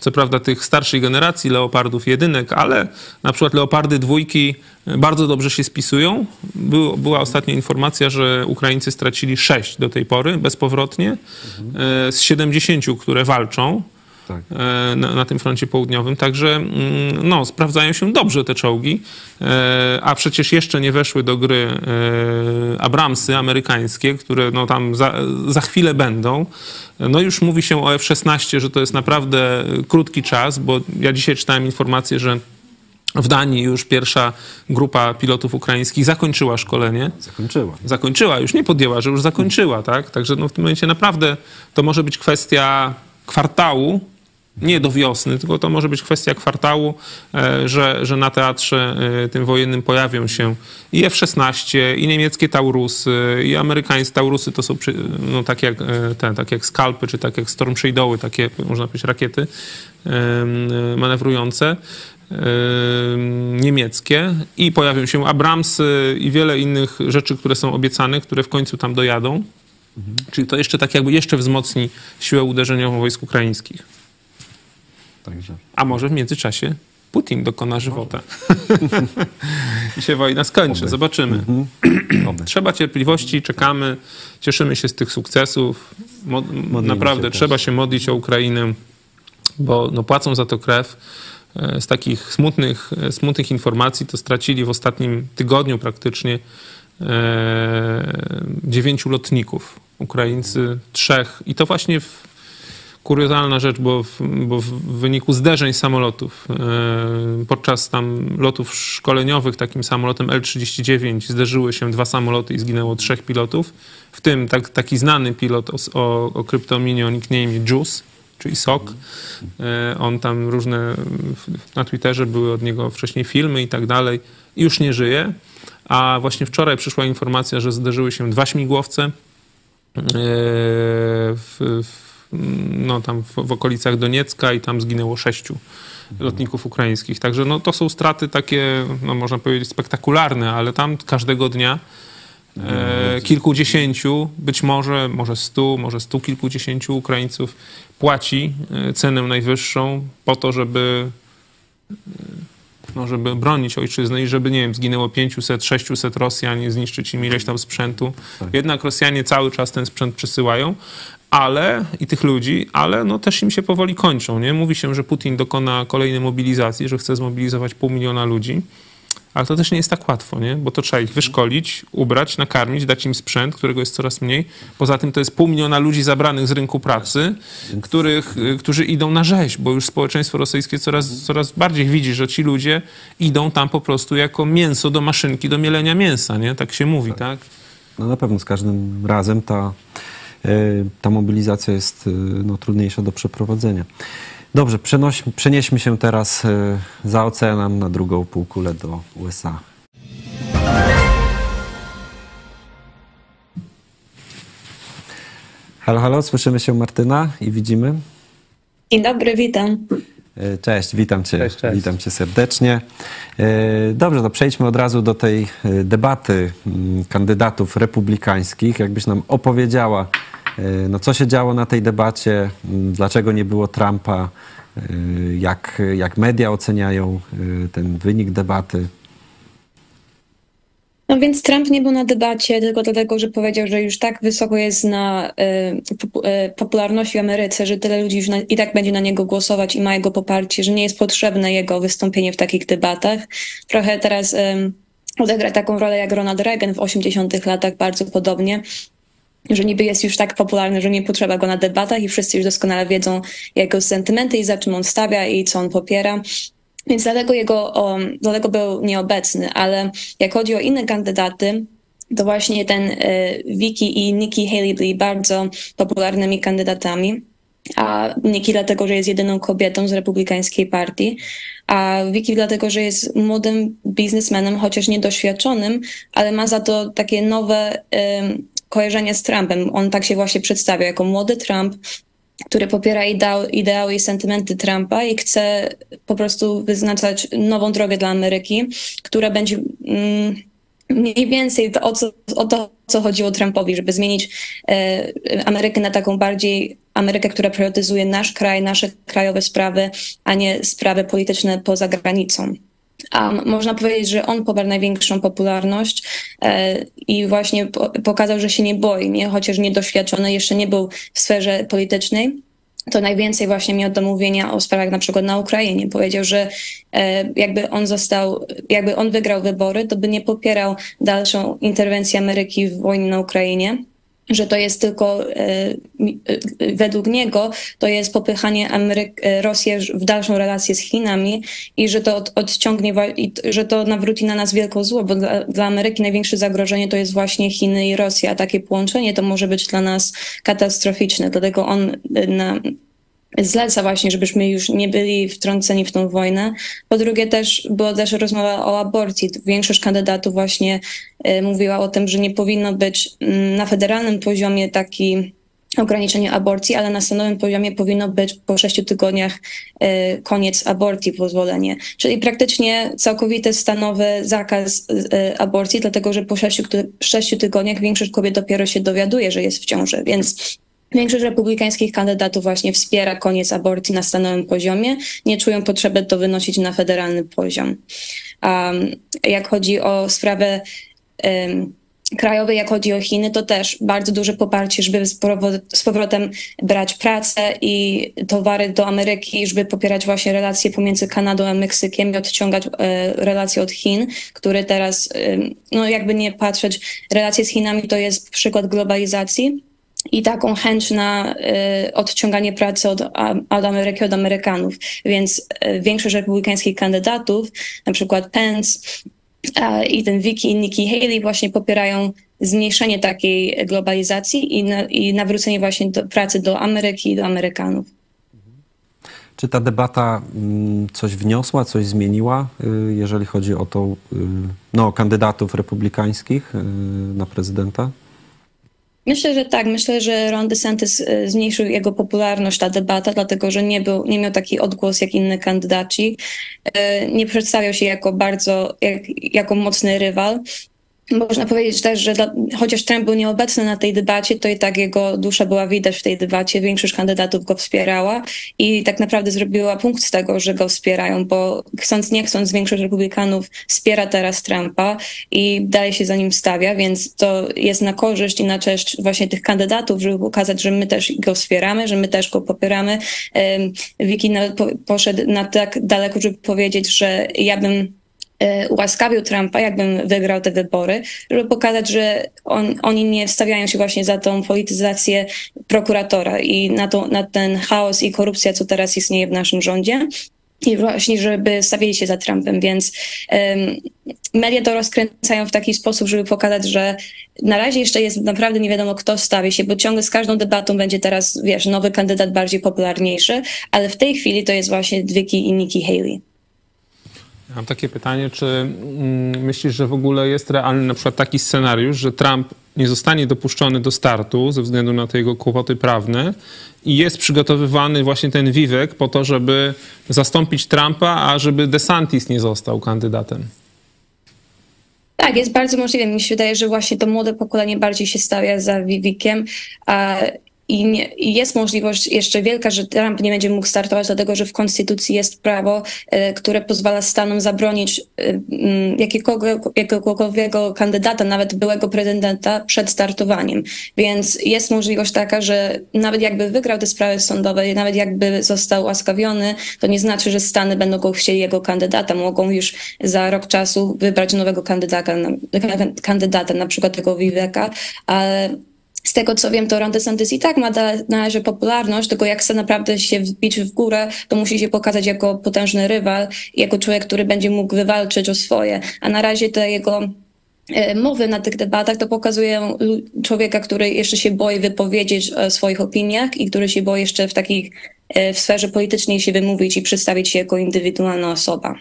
Speaker 3: Co prawda tych starszej generacji leopardów jedynek, ale na przykład leopardy dwójki bardzo dobrze się spisują. Był, była ostatnia informacja, że Ukraińcy stracili 6 do tej pory bezpowrotnie mhm. z 70, które walczą tak. E, na, na, tym froncie południowym. Także mm, no, sprawdzają się dobrze te czołgi, e, a przecież jeszcze nie weszły do gry e, Abramsy amerykańskie, które no, tam za, za chwilę będą. No już mówi się o F-16, że to jest naprawdę krótki czas, bo ja dzisiaj czytałem informację, że w Danii już pierwsza grupa pilotów ukraińskich zakończyła szkolenie.
Speaker 1: Zakończyła.
Speaker 3: Zakończyła, już nie podjęła, że już zakończyła, tak? Także no w tym momencie naprawdę to może być kwestia kwartału, nie do wiosny, tylko to może być kwestia kwartału, e, że, że na teatrze e, tym wojennym pojawią się i F-16, i niemieckie Taurusy, i amerykańskie Taurusy, to są no, tak, jak, e, te, tak jak Skalpy, czy tak jak Storm Shadowy, takie można powiedzieć rakiety manewrujące niemieckie i pojawią się Abramsy i wiele innych rzeczy, które są obiecane, które w końcu tam dojadą. Mhm. Czyli to jeszcze tak jakby jeszcze wzmocni siłę uderzeniową wojsk ukraińskich. Także. A może w międzyczasie Putin dokona żywota. I się wojna skończy. Oby. Zobaczymy. Mhm. Trzeba cierpliwości, czekamy, cieszymy się z tych sukcesów. Mo naprawdę się trzeba też. się modlić o Ukrainę, bo no, płacą za to krew. E, z takich smutnych, e, smutnych informacji to stracili w ostatnim tygodniu praktycznie e, dziewięciu lotników. Ukraińcy trzech. I to właśnie w kuriozalna rzecz, bo w, bo w wyniku zderzeń samolotów, e, podczas tam lotów szkoleniowych takim samolotem L-39 zderzyły się dwa samoloty i zginęło trzech pilotów, w tym tak, taki znany pilot o, o, o kryptominie o Juice, czyli SOK. E, on tam różne, na Twitterze były od niego wcześniej filmy i tak dalej. I już nie żyje. A właśnie wczoraj przyszła informacja, że zderzyły się dwa śmigłowce e, w, w no, tam w, w, okolicach Doniecka i tam zginęło sześciu lotników ukraińskich. Także no, to są straty takie, no, można powiedzieć, spektakularne, ale tam każdego dnia e, kilkudziesięciu, być może, może stu, może stu kilkudziesięciu Ukraińców płaci e, cenę najwyższą po to, żeby no, żeby bronić ojczyzny i żeby, nie wiem, zginęło 500, 600 Rosjan, zniszczyć im ileś tam sprzętu. Tak. Jednak Rosjanie cały czas ten sprzęt przesyłają, ale i tych ludzi, ale no też im się powoli kończą. Nie? Mówi się, że Putin dokona kolejnej mobilizacji, że chce zmobilizować pół miliona ludzi, ale to też nie jest tak łatwo, nie? bo to trzeba ich wyszkolić, ubrać, nakarmić, dać im sprzęt, którego jest coraz mniej. Poza tym to jest pół miliona ludzi zabranych z rynku pracy, których, y, którzy idą na rzeź, bo już społeczeństwo rosyjskie coraz, coraz bardziej widzi, że ci ludzie idą tam po prostu jako mięso do maszynki do mielenia mięsa, nie? Tak się mówi, tak?
Speaker 1: No na pewno z każdym razem ta ta mobilizacja jest e, no, trudniejsza do przeprowadzenia. Dobrze, przenoś, przenieśmy się teraz e, za oceanem na drugą półkulę do USA. Halo, halo, słyszymy się Martyna i widzimy?
Speaker 4: Dzień dobry, witam.
Speaker 1: Cześć, witam cię, cześć, cześć. witam cię serdecznie. Dobrze, to przejdźmy od razu do tej debaty mm, kandydatów republikańskich. Jakbyś nam opowiedziała, E, no, co się działo na tej debacie? Mm, dlaczego nie było Trumpa? E, jak, jak media oceniają e, ten wynik debaty?
Speaker 4: No więc Trump nie był na debacie tylko dlatego, że powiedział, że już tak wysoko jest na y, popularności w Ameryce, że tyle ludzi już na, i tak będzie na niego głosować i ma jego poparcie, że nie jest potrzebne jego wystąpienie w takich debatach. Trochę teraz y, odegra taką rolę jak Ronald Reagan w 80 latach, bardzo podobnie że niby jest już tak popularny, że nie potrzeba go na debatach i wszyscy już doskonale wiedzą jego sentymenty i za czym on stawia i co on popiera. Więc dlatego jego, o, dlatego był nieobecny, ale jak chodzi o inne kandydaty, to właśnie ten y, Vicky i Nikki Haley byli bardzo popularnymi kandydatami. A Nikki dlatego, że jest jedyną kobietą z republikańskiej partii, a Vicky dlatego, że jest młodym biznesmenem, chociaż niedoświadczonym, ale ma za to takie nowe y, kojarzenie z Trumpem. On tak się właśnie przedstawia jako młody Trump, który popiera ideały, i sentymenty Trumpa i chce po prostu wyznaczać nową drogę dla Ameryki, która będzie mm, mniej więcej to, o, co, o to, co chodziło Trumpowi, żeby zmienić e, Amerykę na taką bardziej Amerykę, która priorytetyzuje nasz kraj, nasze krajowe sprawy, a nie sprawy polityczne poza granicą. A można powiedzieć, że on poparł największą popularność e, i właśnie po, pokazał, że się nie boi, nie? chociaż niedoświadczony, jeszcze nie był w sferze politycznej to najwięcej właśnie miał do mówienia o sprawach na przykład na Ukrainie. Powiedział, że e, jakby on został, jakby on wygrał wybory, to by nie popierał dalszą interwencję Ameryki w wojnie na Ukrainie że to jest tylko e, e, według niego to jest popychanie Ameryk Rosji w dalszą relację z Chinami i że to od, odciągnie, że to nawróci na nas wielką zło, bo dla, dla Ameryki największe zagrożenie to jest właśnie Chiny i Rosja, a takie połączenie to może być dla nas katastroficzne. Dlatego on na, zleca właśnie, żebyśmy już nie byli wtrąceni w tą wojnę. Po drugie też była też rozmowa o aborcji. Większość kandydatów właśnie y, mówiła o tym, że nie powinno być mm, na federalnym poziomie taki ograniczenie aborcji, ale na stanowym poziomie powinno być po sześciu tygodniach y, koniec aborcji, pozwolenie. Czyli praktycznie całkowity stanowy zakaz y, aborcji, dlatego że po sześciu, sześciu tygodniach większość kobiet dopiero się dowiaduje, że jest w ciąży, więc Większość republikańskich kandydatów właśnie wspiera koniec aborcji na stanowym poziomie, nie czują potrzeby to wynosić na federalny poziom. Um, jak chodzi o sprawę um, jak chodzi o Chiny, to też bardzo duże poparcie, żeby z powrotem brać pracę i towary do Ameryki, żeby popierać właśnie relacje pomiędzy Kanadą a Meksykiem i odciągać e, relacje od Chin, które teraz, e, no jakby nie patrzeć, relacje z Chinami to jest przykład globalizacji i taką chęć na y, odciąganie pracy od, od Ameryki, od Amerykanów. Więc y, większość republikańskich kandydatów, na przykład Pence i ten Vicky i Nikki Haley właśnie popierają zmniejszenie takiej globalizacji i, na, i nawrócenie właśnie do pracy do Ameryki i do Amerykanów.
Speaker 1: Czy ta debata mm, coś wniosła, coś zmieniła, y, jeżeli chodzi o to, y, no, kandydatów republikańskich y, na prezydenta?
Speaker 4: Myślę, że tak. Myślę, że Ron DeSantis y, zmniejszył jego popularność, ta debata, dlatego że nie, był, nie miał taki odgłos jak inni kandydaci. Y, nie przedstawiał się jako bardzo, jak, jako mocny rywal. Można powiedzieć też, że dla, chociaż Trump był nieobecny na tej debacie, to i tak jego dusza była widać w tej debacie. Większość kandydatów go wspierała i tak naprawdę zrobiła punkt z tego, że go wspierają, bo chcąc nie chcąc, większość republikanów wspiera teraz Trumpa i dalej się za nim stawia, więc to jest na korzyść i na cześć właśnie tych kandydatów, żeby pokazać, że my też go wspieramy, że my też go popieramy. Wiki poszedł na tak daleko, żeby powiedzieć, że ja bym ułaskawił Trumpa, jakbym wygrał te wybory, żeby pokazać, że on, oni nie wstawiają się właśnie za tą polityzację prokuratora i na, to, na ten chaos i korupcja, co teraz istnieje w naszym rządzie. I właśnie, żeby stawili się za Trumpem, więc um, media to rozkręcają w taki sposób, żeby pokazać, że na razie jeszcze jest naprawdę nie wiadomo, kto stawi się, bo ciągle z każdą debatą będzie teraz, wiesz, nowy kandydat bardziej popularniejszy, ale w tej chwili to jest właśnie Vicky i Nikki Haley.
Speaker 3: Mam takie pytanie, czy mm, myślisz, że w ogóle jest realny na przykład taki scenariusz, że Trump nie zostanie dopuszczony do startu ze względu na te jego kłopoty prawne i jest przygotowywany właśnie ten Vivek po to, żeby zastąpić Trumpa, a żeby DeSantis nie został kandydatem?
Speaker 4: Tak, jest bardzo możliwe. Mi się wydaje, że właśnie to młode pokolenie bardziej się stawia za Vivikiem, a i, nie, I, jest możliwość jeszcze wielka, że Trump nie będzie mógł startować, dlatego że w konstytucji jest prawo, e, które pozwala Stanom zabronić e, jakiegokolwiek, jakiegokolwiek kandydata, nawet byłego prezydenta, przed startowaniem. Więc jest możliwość taka, że nawet jakby wygrał te sprawy sądowe, nawet jakby został łaskawiony, to nie znaczy, że Stany będą go chcieli jego kandydata. Mogą już za rok czasu wybrać nowego kandydata, kandydata na przykład tego Viveka, ale z tego co wiem, to Ron DeSantis i tak ma na razie popularność, tylko jak chce naprawdę się wbić w górę, to musi się pokazać jako potężny rywal, jako człowiek, który będzie mógł wywalczyć o swoje. A na razie te jego e, mowy na tych debatach to pokazują człowieka, który jeszcze się boi wypowiedzieć o swoich opiniach i który się boi jeszcze w takich e, w sferze politycznej się wymówić i przedstawić się jako indywidualna osoba.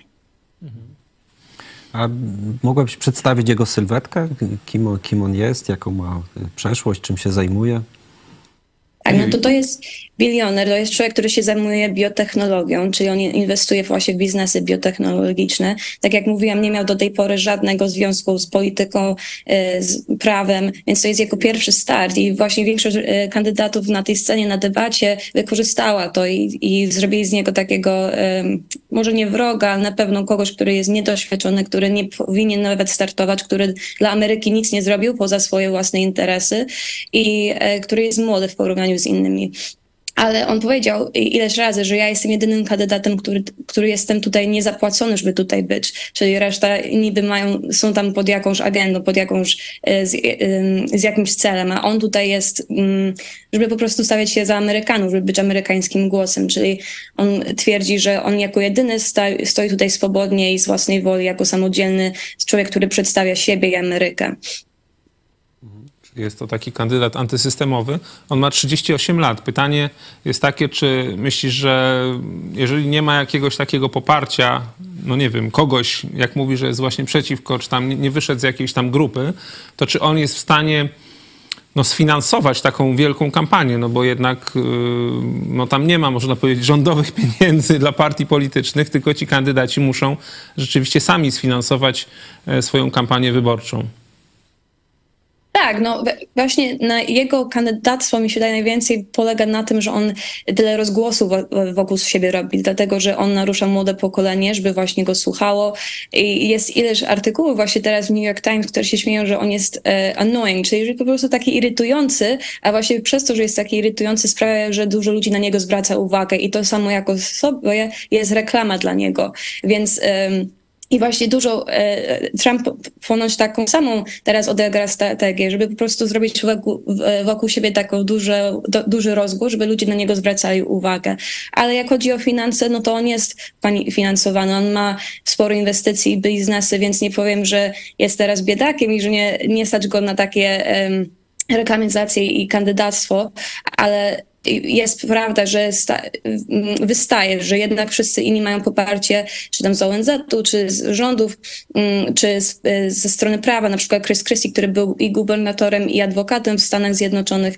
Speaker 1: A mogłabyś przedstawić jego sylwetkę? Kim kim on jest, jaką ma przeszłość, czym się zajmuje?
Speaker 4: Tak, no to to jest bilioner, to jest człowiek, który się zajmuje biotechnologią, czyli on inwestuje właśnie w biznesy biotechnologiczne. Tak jak mówiłam, nie miał do tej pory żadnego związku z polityką, e, z prawem, więc to jest jego pierwszy start i właśnie większość e, kandydatów na tej scenie, na debacie wykorzystała to i, i zrobili z niego takiego, może nie wroga, ale na pewno kogoś, który jest niedoświadczony, który nie powinien nawet startować, który dla Ameryki nic nie zrobił poza swoje własne interesy i e, który jest młody w porównaniu z innymi ale on powiedział ileś razy, że ja jestem jedynym kandydatem, który, który jestem tutaj niezapłacony, żeby tutaj być. Czyli reszta niby mają, są tam pod jakąś agendą, pod jakąś, e, z, e, z jakimś celem, a on tutaj jest, mm, żeby po prostu stawiać się za Amerykanów, żeby być amerykańskim głosem. Czyli on twierdzi, że on jako jedyny stoi tutaj swobodnie i z własnej woli, jako samodzielny człowiek, który przedstawia siebie i Amerykę.
Speaker 3: Jest to taki kandydat antysystemowy. On ma 38 lat. Pytanie jest takie, czy myślisz, że jeżeli nie ma jakiegoś takiego poparcia, no nie wiem, kogoś, jak mówi, że jest właśnie przeciwko, czy tam nie wyszedł z jakiejś tam grupy, to czy on jest w stanie no, sfinansować taką wielką kampanię, no bo jednak yy, no, tam nie ma, można powiedzieć, rządowych pieniędzy dla partii politycznych, tylko ci kandydaci muszą rzeczywiście sami sfinansować e, swoją kampanię wyborczą.
Speaker 4: Tak, no właśnie na jego kandydatstwo mi się daje najwięcej polega na tym, że on tyle rozgłosu wokół siebie robi, dlatego że on narusza młode pokolenie, żeby właśnie go słuchało. I jest ileś artykułów właśnie teraz w New York Times, które się śmieją, że on jest e, annoying, czyli po prostu taki irytujący, a właśnie przez to, że jest taki irytujący sprawia, że dużo ludzi na niego zwraca uwagę i to samo jako sobie jest reklama dla niego. Więc... I właśnie dużo e, Trump ponoć taką samą teraz odegra strategię, żeby po prostu zrobić wokół, wokół siebie taką duże, do, duży rozgłos, żeby ludzie na niego zwracali uwagę. Ale jak chodzi o finanse, no to on jest finansowany, on ma sporo inwestycji i biznesy, więc nie powiem, że jest teraz biedakiem i że nie, nie stać go na takie um, reklamizacje i kandydactwo, ale jest prawda, że wystaje, że jednak wszyscy inni mają poparcie, czy tam z ONZ-u, czy z rządów, mm, czy z, ze strony prawa, na przykład Chris Christie, który był i gubernatorem, i adwokatem w Stanach Zjednoczonych,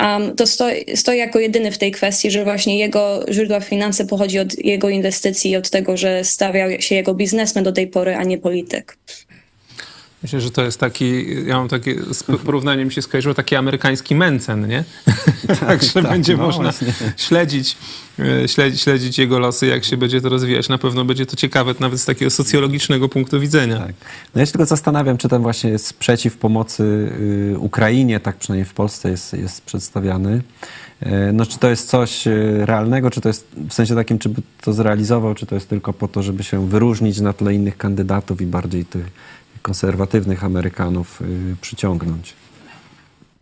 Speaker 4: um, to stoi, stoi jako jedyny w tej kwestii, że właśnie jego źródła finanse pochodzi od jego inwestycji i od tego, że stawiał się jego biznesmen do tej pory, a nie polityk.
Speaker 3: Myślę, że to jest taki, ja mam takie, z porównaniem mi się skojarzyło, taki amerykański Mencen, nie? Także tak, będzie no, można śledzić, e, śledzić, śledzić jego losy, jak się będzie to rozwijać. Na pewno będzie to ciekawe nawet z takiego socjologicznego punktu widzenia. Tak.
Speaker 1: No ja się tylko zastanawiam, czy ten właśnie jest sprzeciw pomocy y, Ukrainie, tak przynajmniej w Polsce jest, jest przedstawiany. E, no, czy to jest coś y, realnego, czy to jest w sensie takim, czy by to zrealizował, czy to jest tylko po to, żeby się wyróżnić na tle innych kandydatów i bardziej tych konserwatywnych Amerykanów y, przyciągnąć.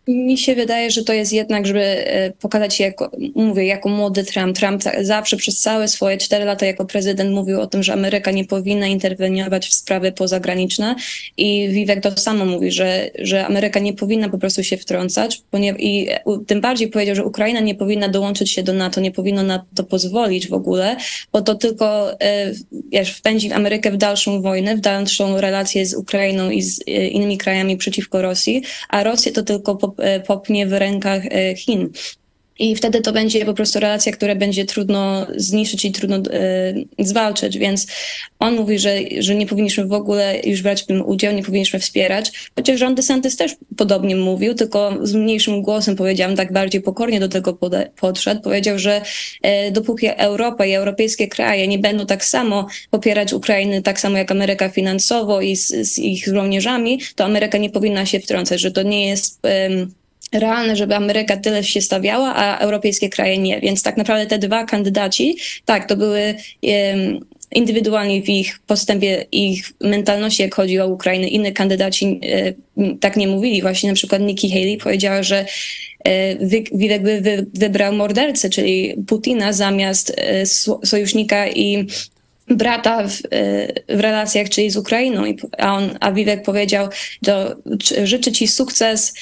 Speaker 4: Mi się wydaje, że to jest jednak, żeby e, pokazać się, mówię, jako młody Trump. Trump zawsze przez całe swoje cztery lata jako prezydent mówił o tym, że Ameryka nie powinna interweniować w sprawy pozagraniczne i Vivek to samo mówi, że, że Ameryka nie powinna po prostu się wtrącać i tym bardziej powiedział, że Ukraina nie powinna dołączyć się do NATO, nie powinno na to pozwolić w ogóle, bo to tylko e, wiesz, wpędzi Amerykę w dalszą wojnę, w dalszą relację z Ukrainą i z e, innymi krajami przeciwko Rosji, a Rosję to tylko po E, popnie w rękach e, Chin. I wtedy to będzie po prostu relacja, która będzie trudno zniszczyć i trudno e, zwalczyć. Więc on mówi, że, że nie powinniśmy w ogóle już brać w tym udział, nie powinniśmy wspierać. Chociaż rząd DeSantis też podobnie mówił, tylko z mniejszym głosem powiedziałam, tak bardziej pokornie do tego podszedł. Powiedział, że e, dopóki Europa i europejskie kraje nie będą tak samo popierać Ukrainy, tak samo jak Ameryka finansowo i z, z ich żołnierzami, to Ameryka nie powinna się wtrącać, że to nie jest realne, żeby Ameryka tyle się stawiała, a europejskie kraje nie. Więc tak naprawdę te dwa kandydaci, tak, to były um, indywidualnie w ich postępie, ich mentalności, jak chodzi o Ukrainę. Inni kandydaci e, tak nie mówili. Właśnie na przykład Nikki Haley powiedziała, że e, Wivek by wy, wybrał mordercę, czyli Putina zamiast e, sojusznika i brata w, w relacjach, czyli z Ukrainą, a, on, a Vivek powiedział, to życzę ci sukces,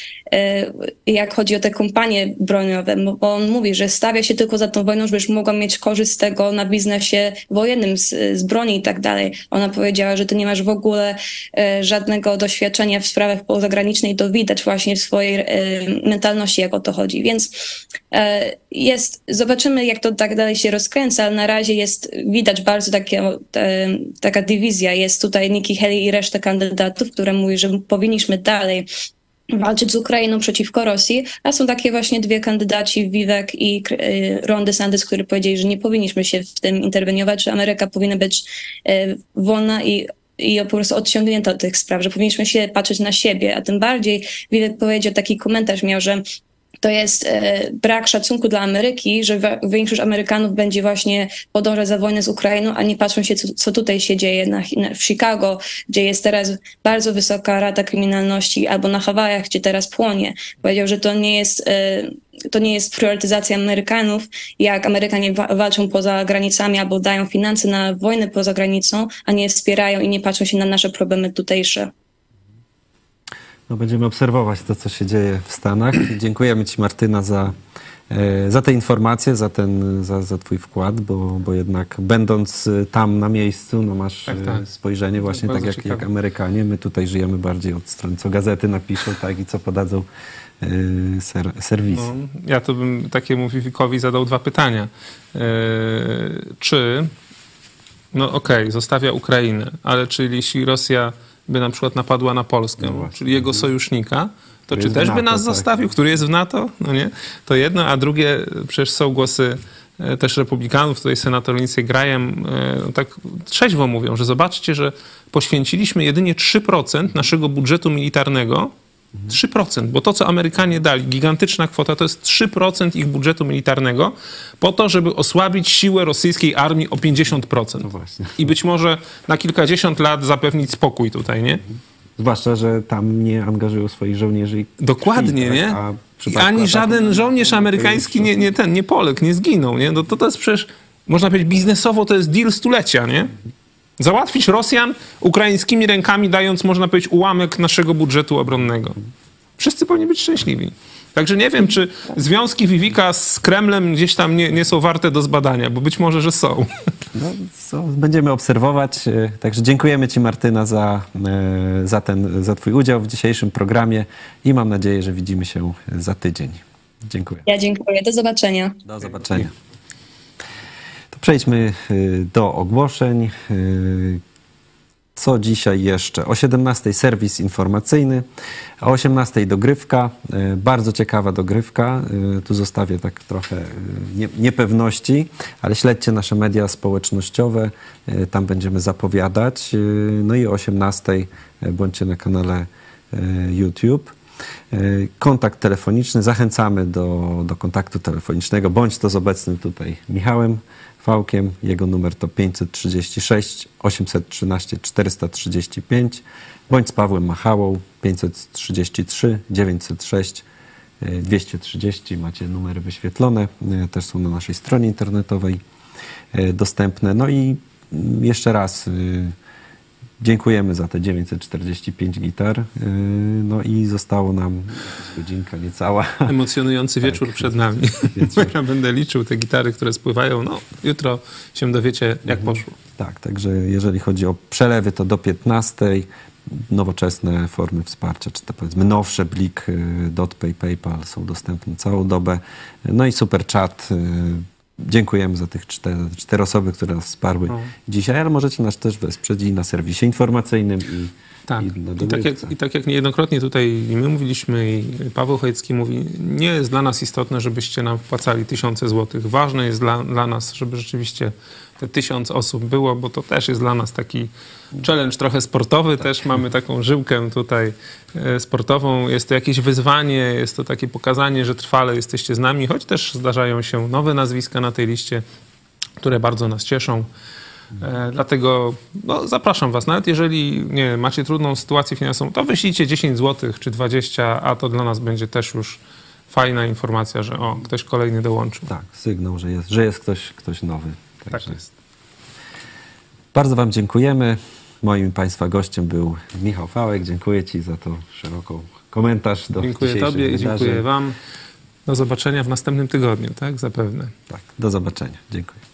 Speaker 4: jak chodzi o te kompanie bronione, bo on mówi, że stawia się tylko za tą wojną, żebyś mogła mieć korzyść z tego na biznesie wojennym, z, z broni i tak dalej. Ona powiedziała, że ty nie masz w ogóle żadnego doświadczenia w sprawach pozagranicznej, to widać właśnie w swojej mentalności, jak o to chodzi. Więc jest, zobaczymy, jak to tak dalej się rozkręca, ale na razie jest, widać bardzo takie, taka dywizja. Jest tutaj Nikki Haley i reszta kandydatów, które mówi, że powinniśmy dalej walczyć z Ukrainą przeciwko Rosji, a są takie właśnie dwie kandydaci, Vivek i Ron DeSantis, którzy powiedzieli, że nie powinniśmy się w tym interweniować, że Ameryka powinna być wolna i i po prostu odciągnięta od tych spraw, że powinniśmy się patrzeć na siebie, a tym bardziej Vivek powiedział taki komentarz miał, że to jest e, brak szacunku dla Ameryki, że większość Amerykanów będzie właśnie podążać za wojnę z Ukrainą, a nie patrzą się, co, co tutaj się dzieje na, na, w Chicago, gdzie jest teraz bardzo wysoka rata kryminalności, albo na Hawajach, gdzie teraz płonie. Powiedział, że to nie jest e, to nie jest Amerykanów, jak Amerykanie wa walczą poza granicami albo dają finanse na wojnę poza granicą, a nie wspierają i nie patrzą się na nasze problemy tutejsze.
Speaker 1: No, będziemy obserwować to, co się dzieje w Stanach. Dziękujemy Ci, Martyna, za, e, za te informacje, za, ten, za, za Twój wkład, bo, bo jednak będąc e, tam na miejscu, no masz tak, tak. E, spojrzenie właśnie tak jak, jak Amerykanie. My tutaj żyjemy bardziej od strony, co gazety napiszą, tak i co podadzą ser, serwisy. No,
Speaker 3: ja to bym takiemu Vivikowi zadał dwa pytania. czy, no okej, okay, zostawia Ukrainę, ale czy jeśli Rosja by na przykład napadła na Polskę, no czyli jego sojusznika, to który czy też by nas tak. zostawił, który jest w NATO? No nie? To jedno, a drugie, przecież są głosy e, też republikanów, tutaj senator Lindsey Graham e, tak trzeźwo mówią, że zobaczcie, że poświęciliśmy jedynie 3% naszego budżetu militarnego 3%, bo to, co Amerykanie dali, gigantyczna kwota, to jest 3% ich budżetu militarnego, po to, żeby osłabić siłę rosyjskiej armii o 50%. No I być może na kilkadziesiąt lat zapewnić spokój tutaj, nie?
Speaker 1: Zwłaszcza, że tam nie angażują swoich żołnierzy.
Speaker 3: Dokładnie, krwi, nie? Ani żaden żołnierz amerykański nie, nie ten, nie Polek, nie zginął, nie? No to, to jest przecież, można powiedzieć, biznesowo to jest deal stulecia, nie? Załatwić Rosjan ukraińskimi rękami, dając, można powiedzieć, ułamek naszego budżetu obronnego. Wszyscy powinni być szczęśliwi. Także nie wiem, czy związki Vivika z Kremlem gdzieś tam nie, nie są warte do zbadania, bo być może, że są.
Speaker 1: No, co, będziemy obserwować. E, także dziękujemy Ci, Martyna, za, e, za, ten, za Twój udział w dzisiejszym programie i mam nadzieję, że widzimy się za tydzień. Dziękuję.
Speaker 4: Ja dziękuję. Do zobaczenia.
Speaker 1: Do zobaczenia. Przejdźmy y, do ogłoszeń. Y, co dzisiaj jeszcze? O 17 serwis informacyjny, o 18 dogrywka, y, bardzo ciekawa dogrywka. Tu zostawię tak trochę niepewności, ale śledźcie nasze media społecznościowe, tam będziemy zapowiadać. No i o 18 bądźcie na kanale YouTube. Kontakt telefoniczny, zachęcamy do, do kontaktu telefonicznego, bądź to z obecnym tutaj Michałem Fałkiem. Jego numer to 536 813 435 bądź z Pawłem Machałą 533 906 230. Macie numery wyświetlone, e, też są na naszej stronie internetowej e, dostępne. No i mm, jeszcze raz y, Dziękujemy za te 945 gitar. Y, no i zostało nam godzinka niecała.
Speaker 3: Emocjonujący tak, wieczór przed nami. Wieczór. Ja będę liczył te gitary, które spływają. No, jutro się dowiecie, jak mhm. poszło.
Speaker 1: Tak, także jeżeli chodzi o przelewy, to do 15 nowoczesne formy wsparcia, czy to powiedzmy nowsze Blik, y, DotPay, PayPal są dostępne całą dobę. No i super chat y, Dziękujemy za tych cztery, cztery osoby, które nas wsparły no. dzisiaj, ale możecie nas też wesprzeć i na serwisie informacyjnym i
Speaker 3: tak. I, I, tak jak, I tak jak niejednokrotnie tutaj my mówiliśmy i Paweł Chojecki mówi, nie jest dla nas istotne, żebyście nam wpłacali tysiące złotych. Ważne jest dla, dla nas, żeby rzeczywiście te tysiąc osób było, bo to też jest dla nas taki challenge trochę sportowy. Tak. Też mamy taką żyłkę tutaj e, sportową. Jest to jakieś wyzwanie, jest to takie pokazanie, że trwale jesteście z nami, choć też zdarzają się nowe nazwiska na tej liście, które bardzo nas cieszą. E, dlatego no, zapraszam Was, nawet jeżeli nie, macie trudną sytuację finansową, to wyślijcie 10 zł czy 20, a to dla nas będzie też już fajna informacja, że o, ktoś kolejny dołączył.
Speaker 1: Tak, sygnał, że jest, że jest ktoś, ktoś nowy.
Speaker 3: Także. Tak jest.
Speaker 1: Bardzo Wam dziękujemy. Moim Państwa gościem był Michał Fałek. Dziękuję Ci za to szeroką komentarz do
Speaker 3: Dziękuję Tobie i
Speaker 1: wydarzeń.
Speaker 3: dziękuję Wam. Do zobaczenia w następnym tygodniu, tak? Zapewne.
Speaker 1: Tak, do zobaczenia. Dziękuję.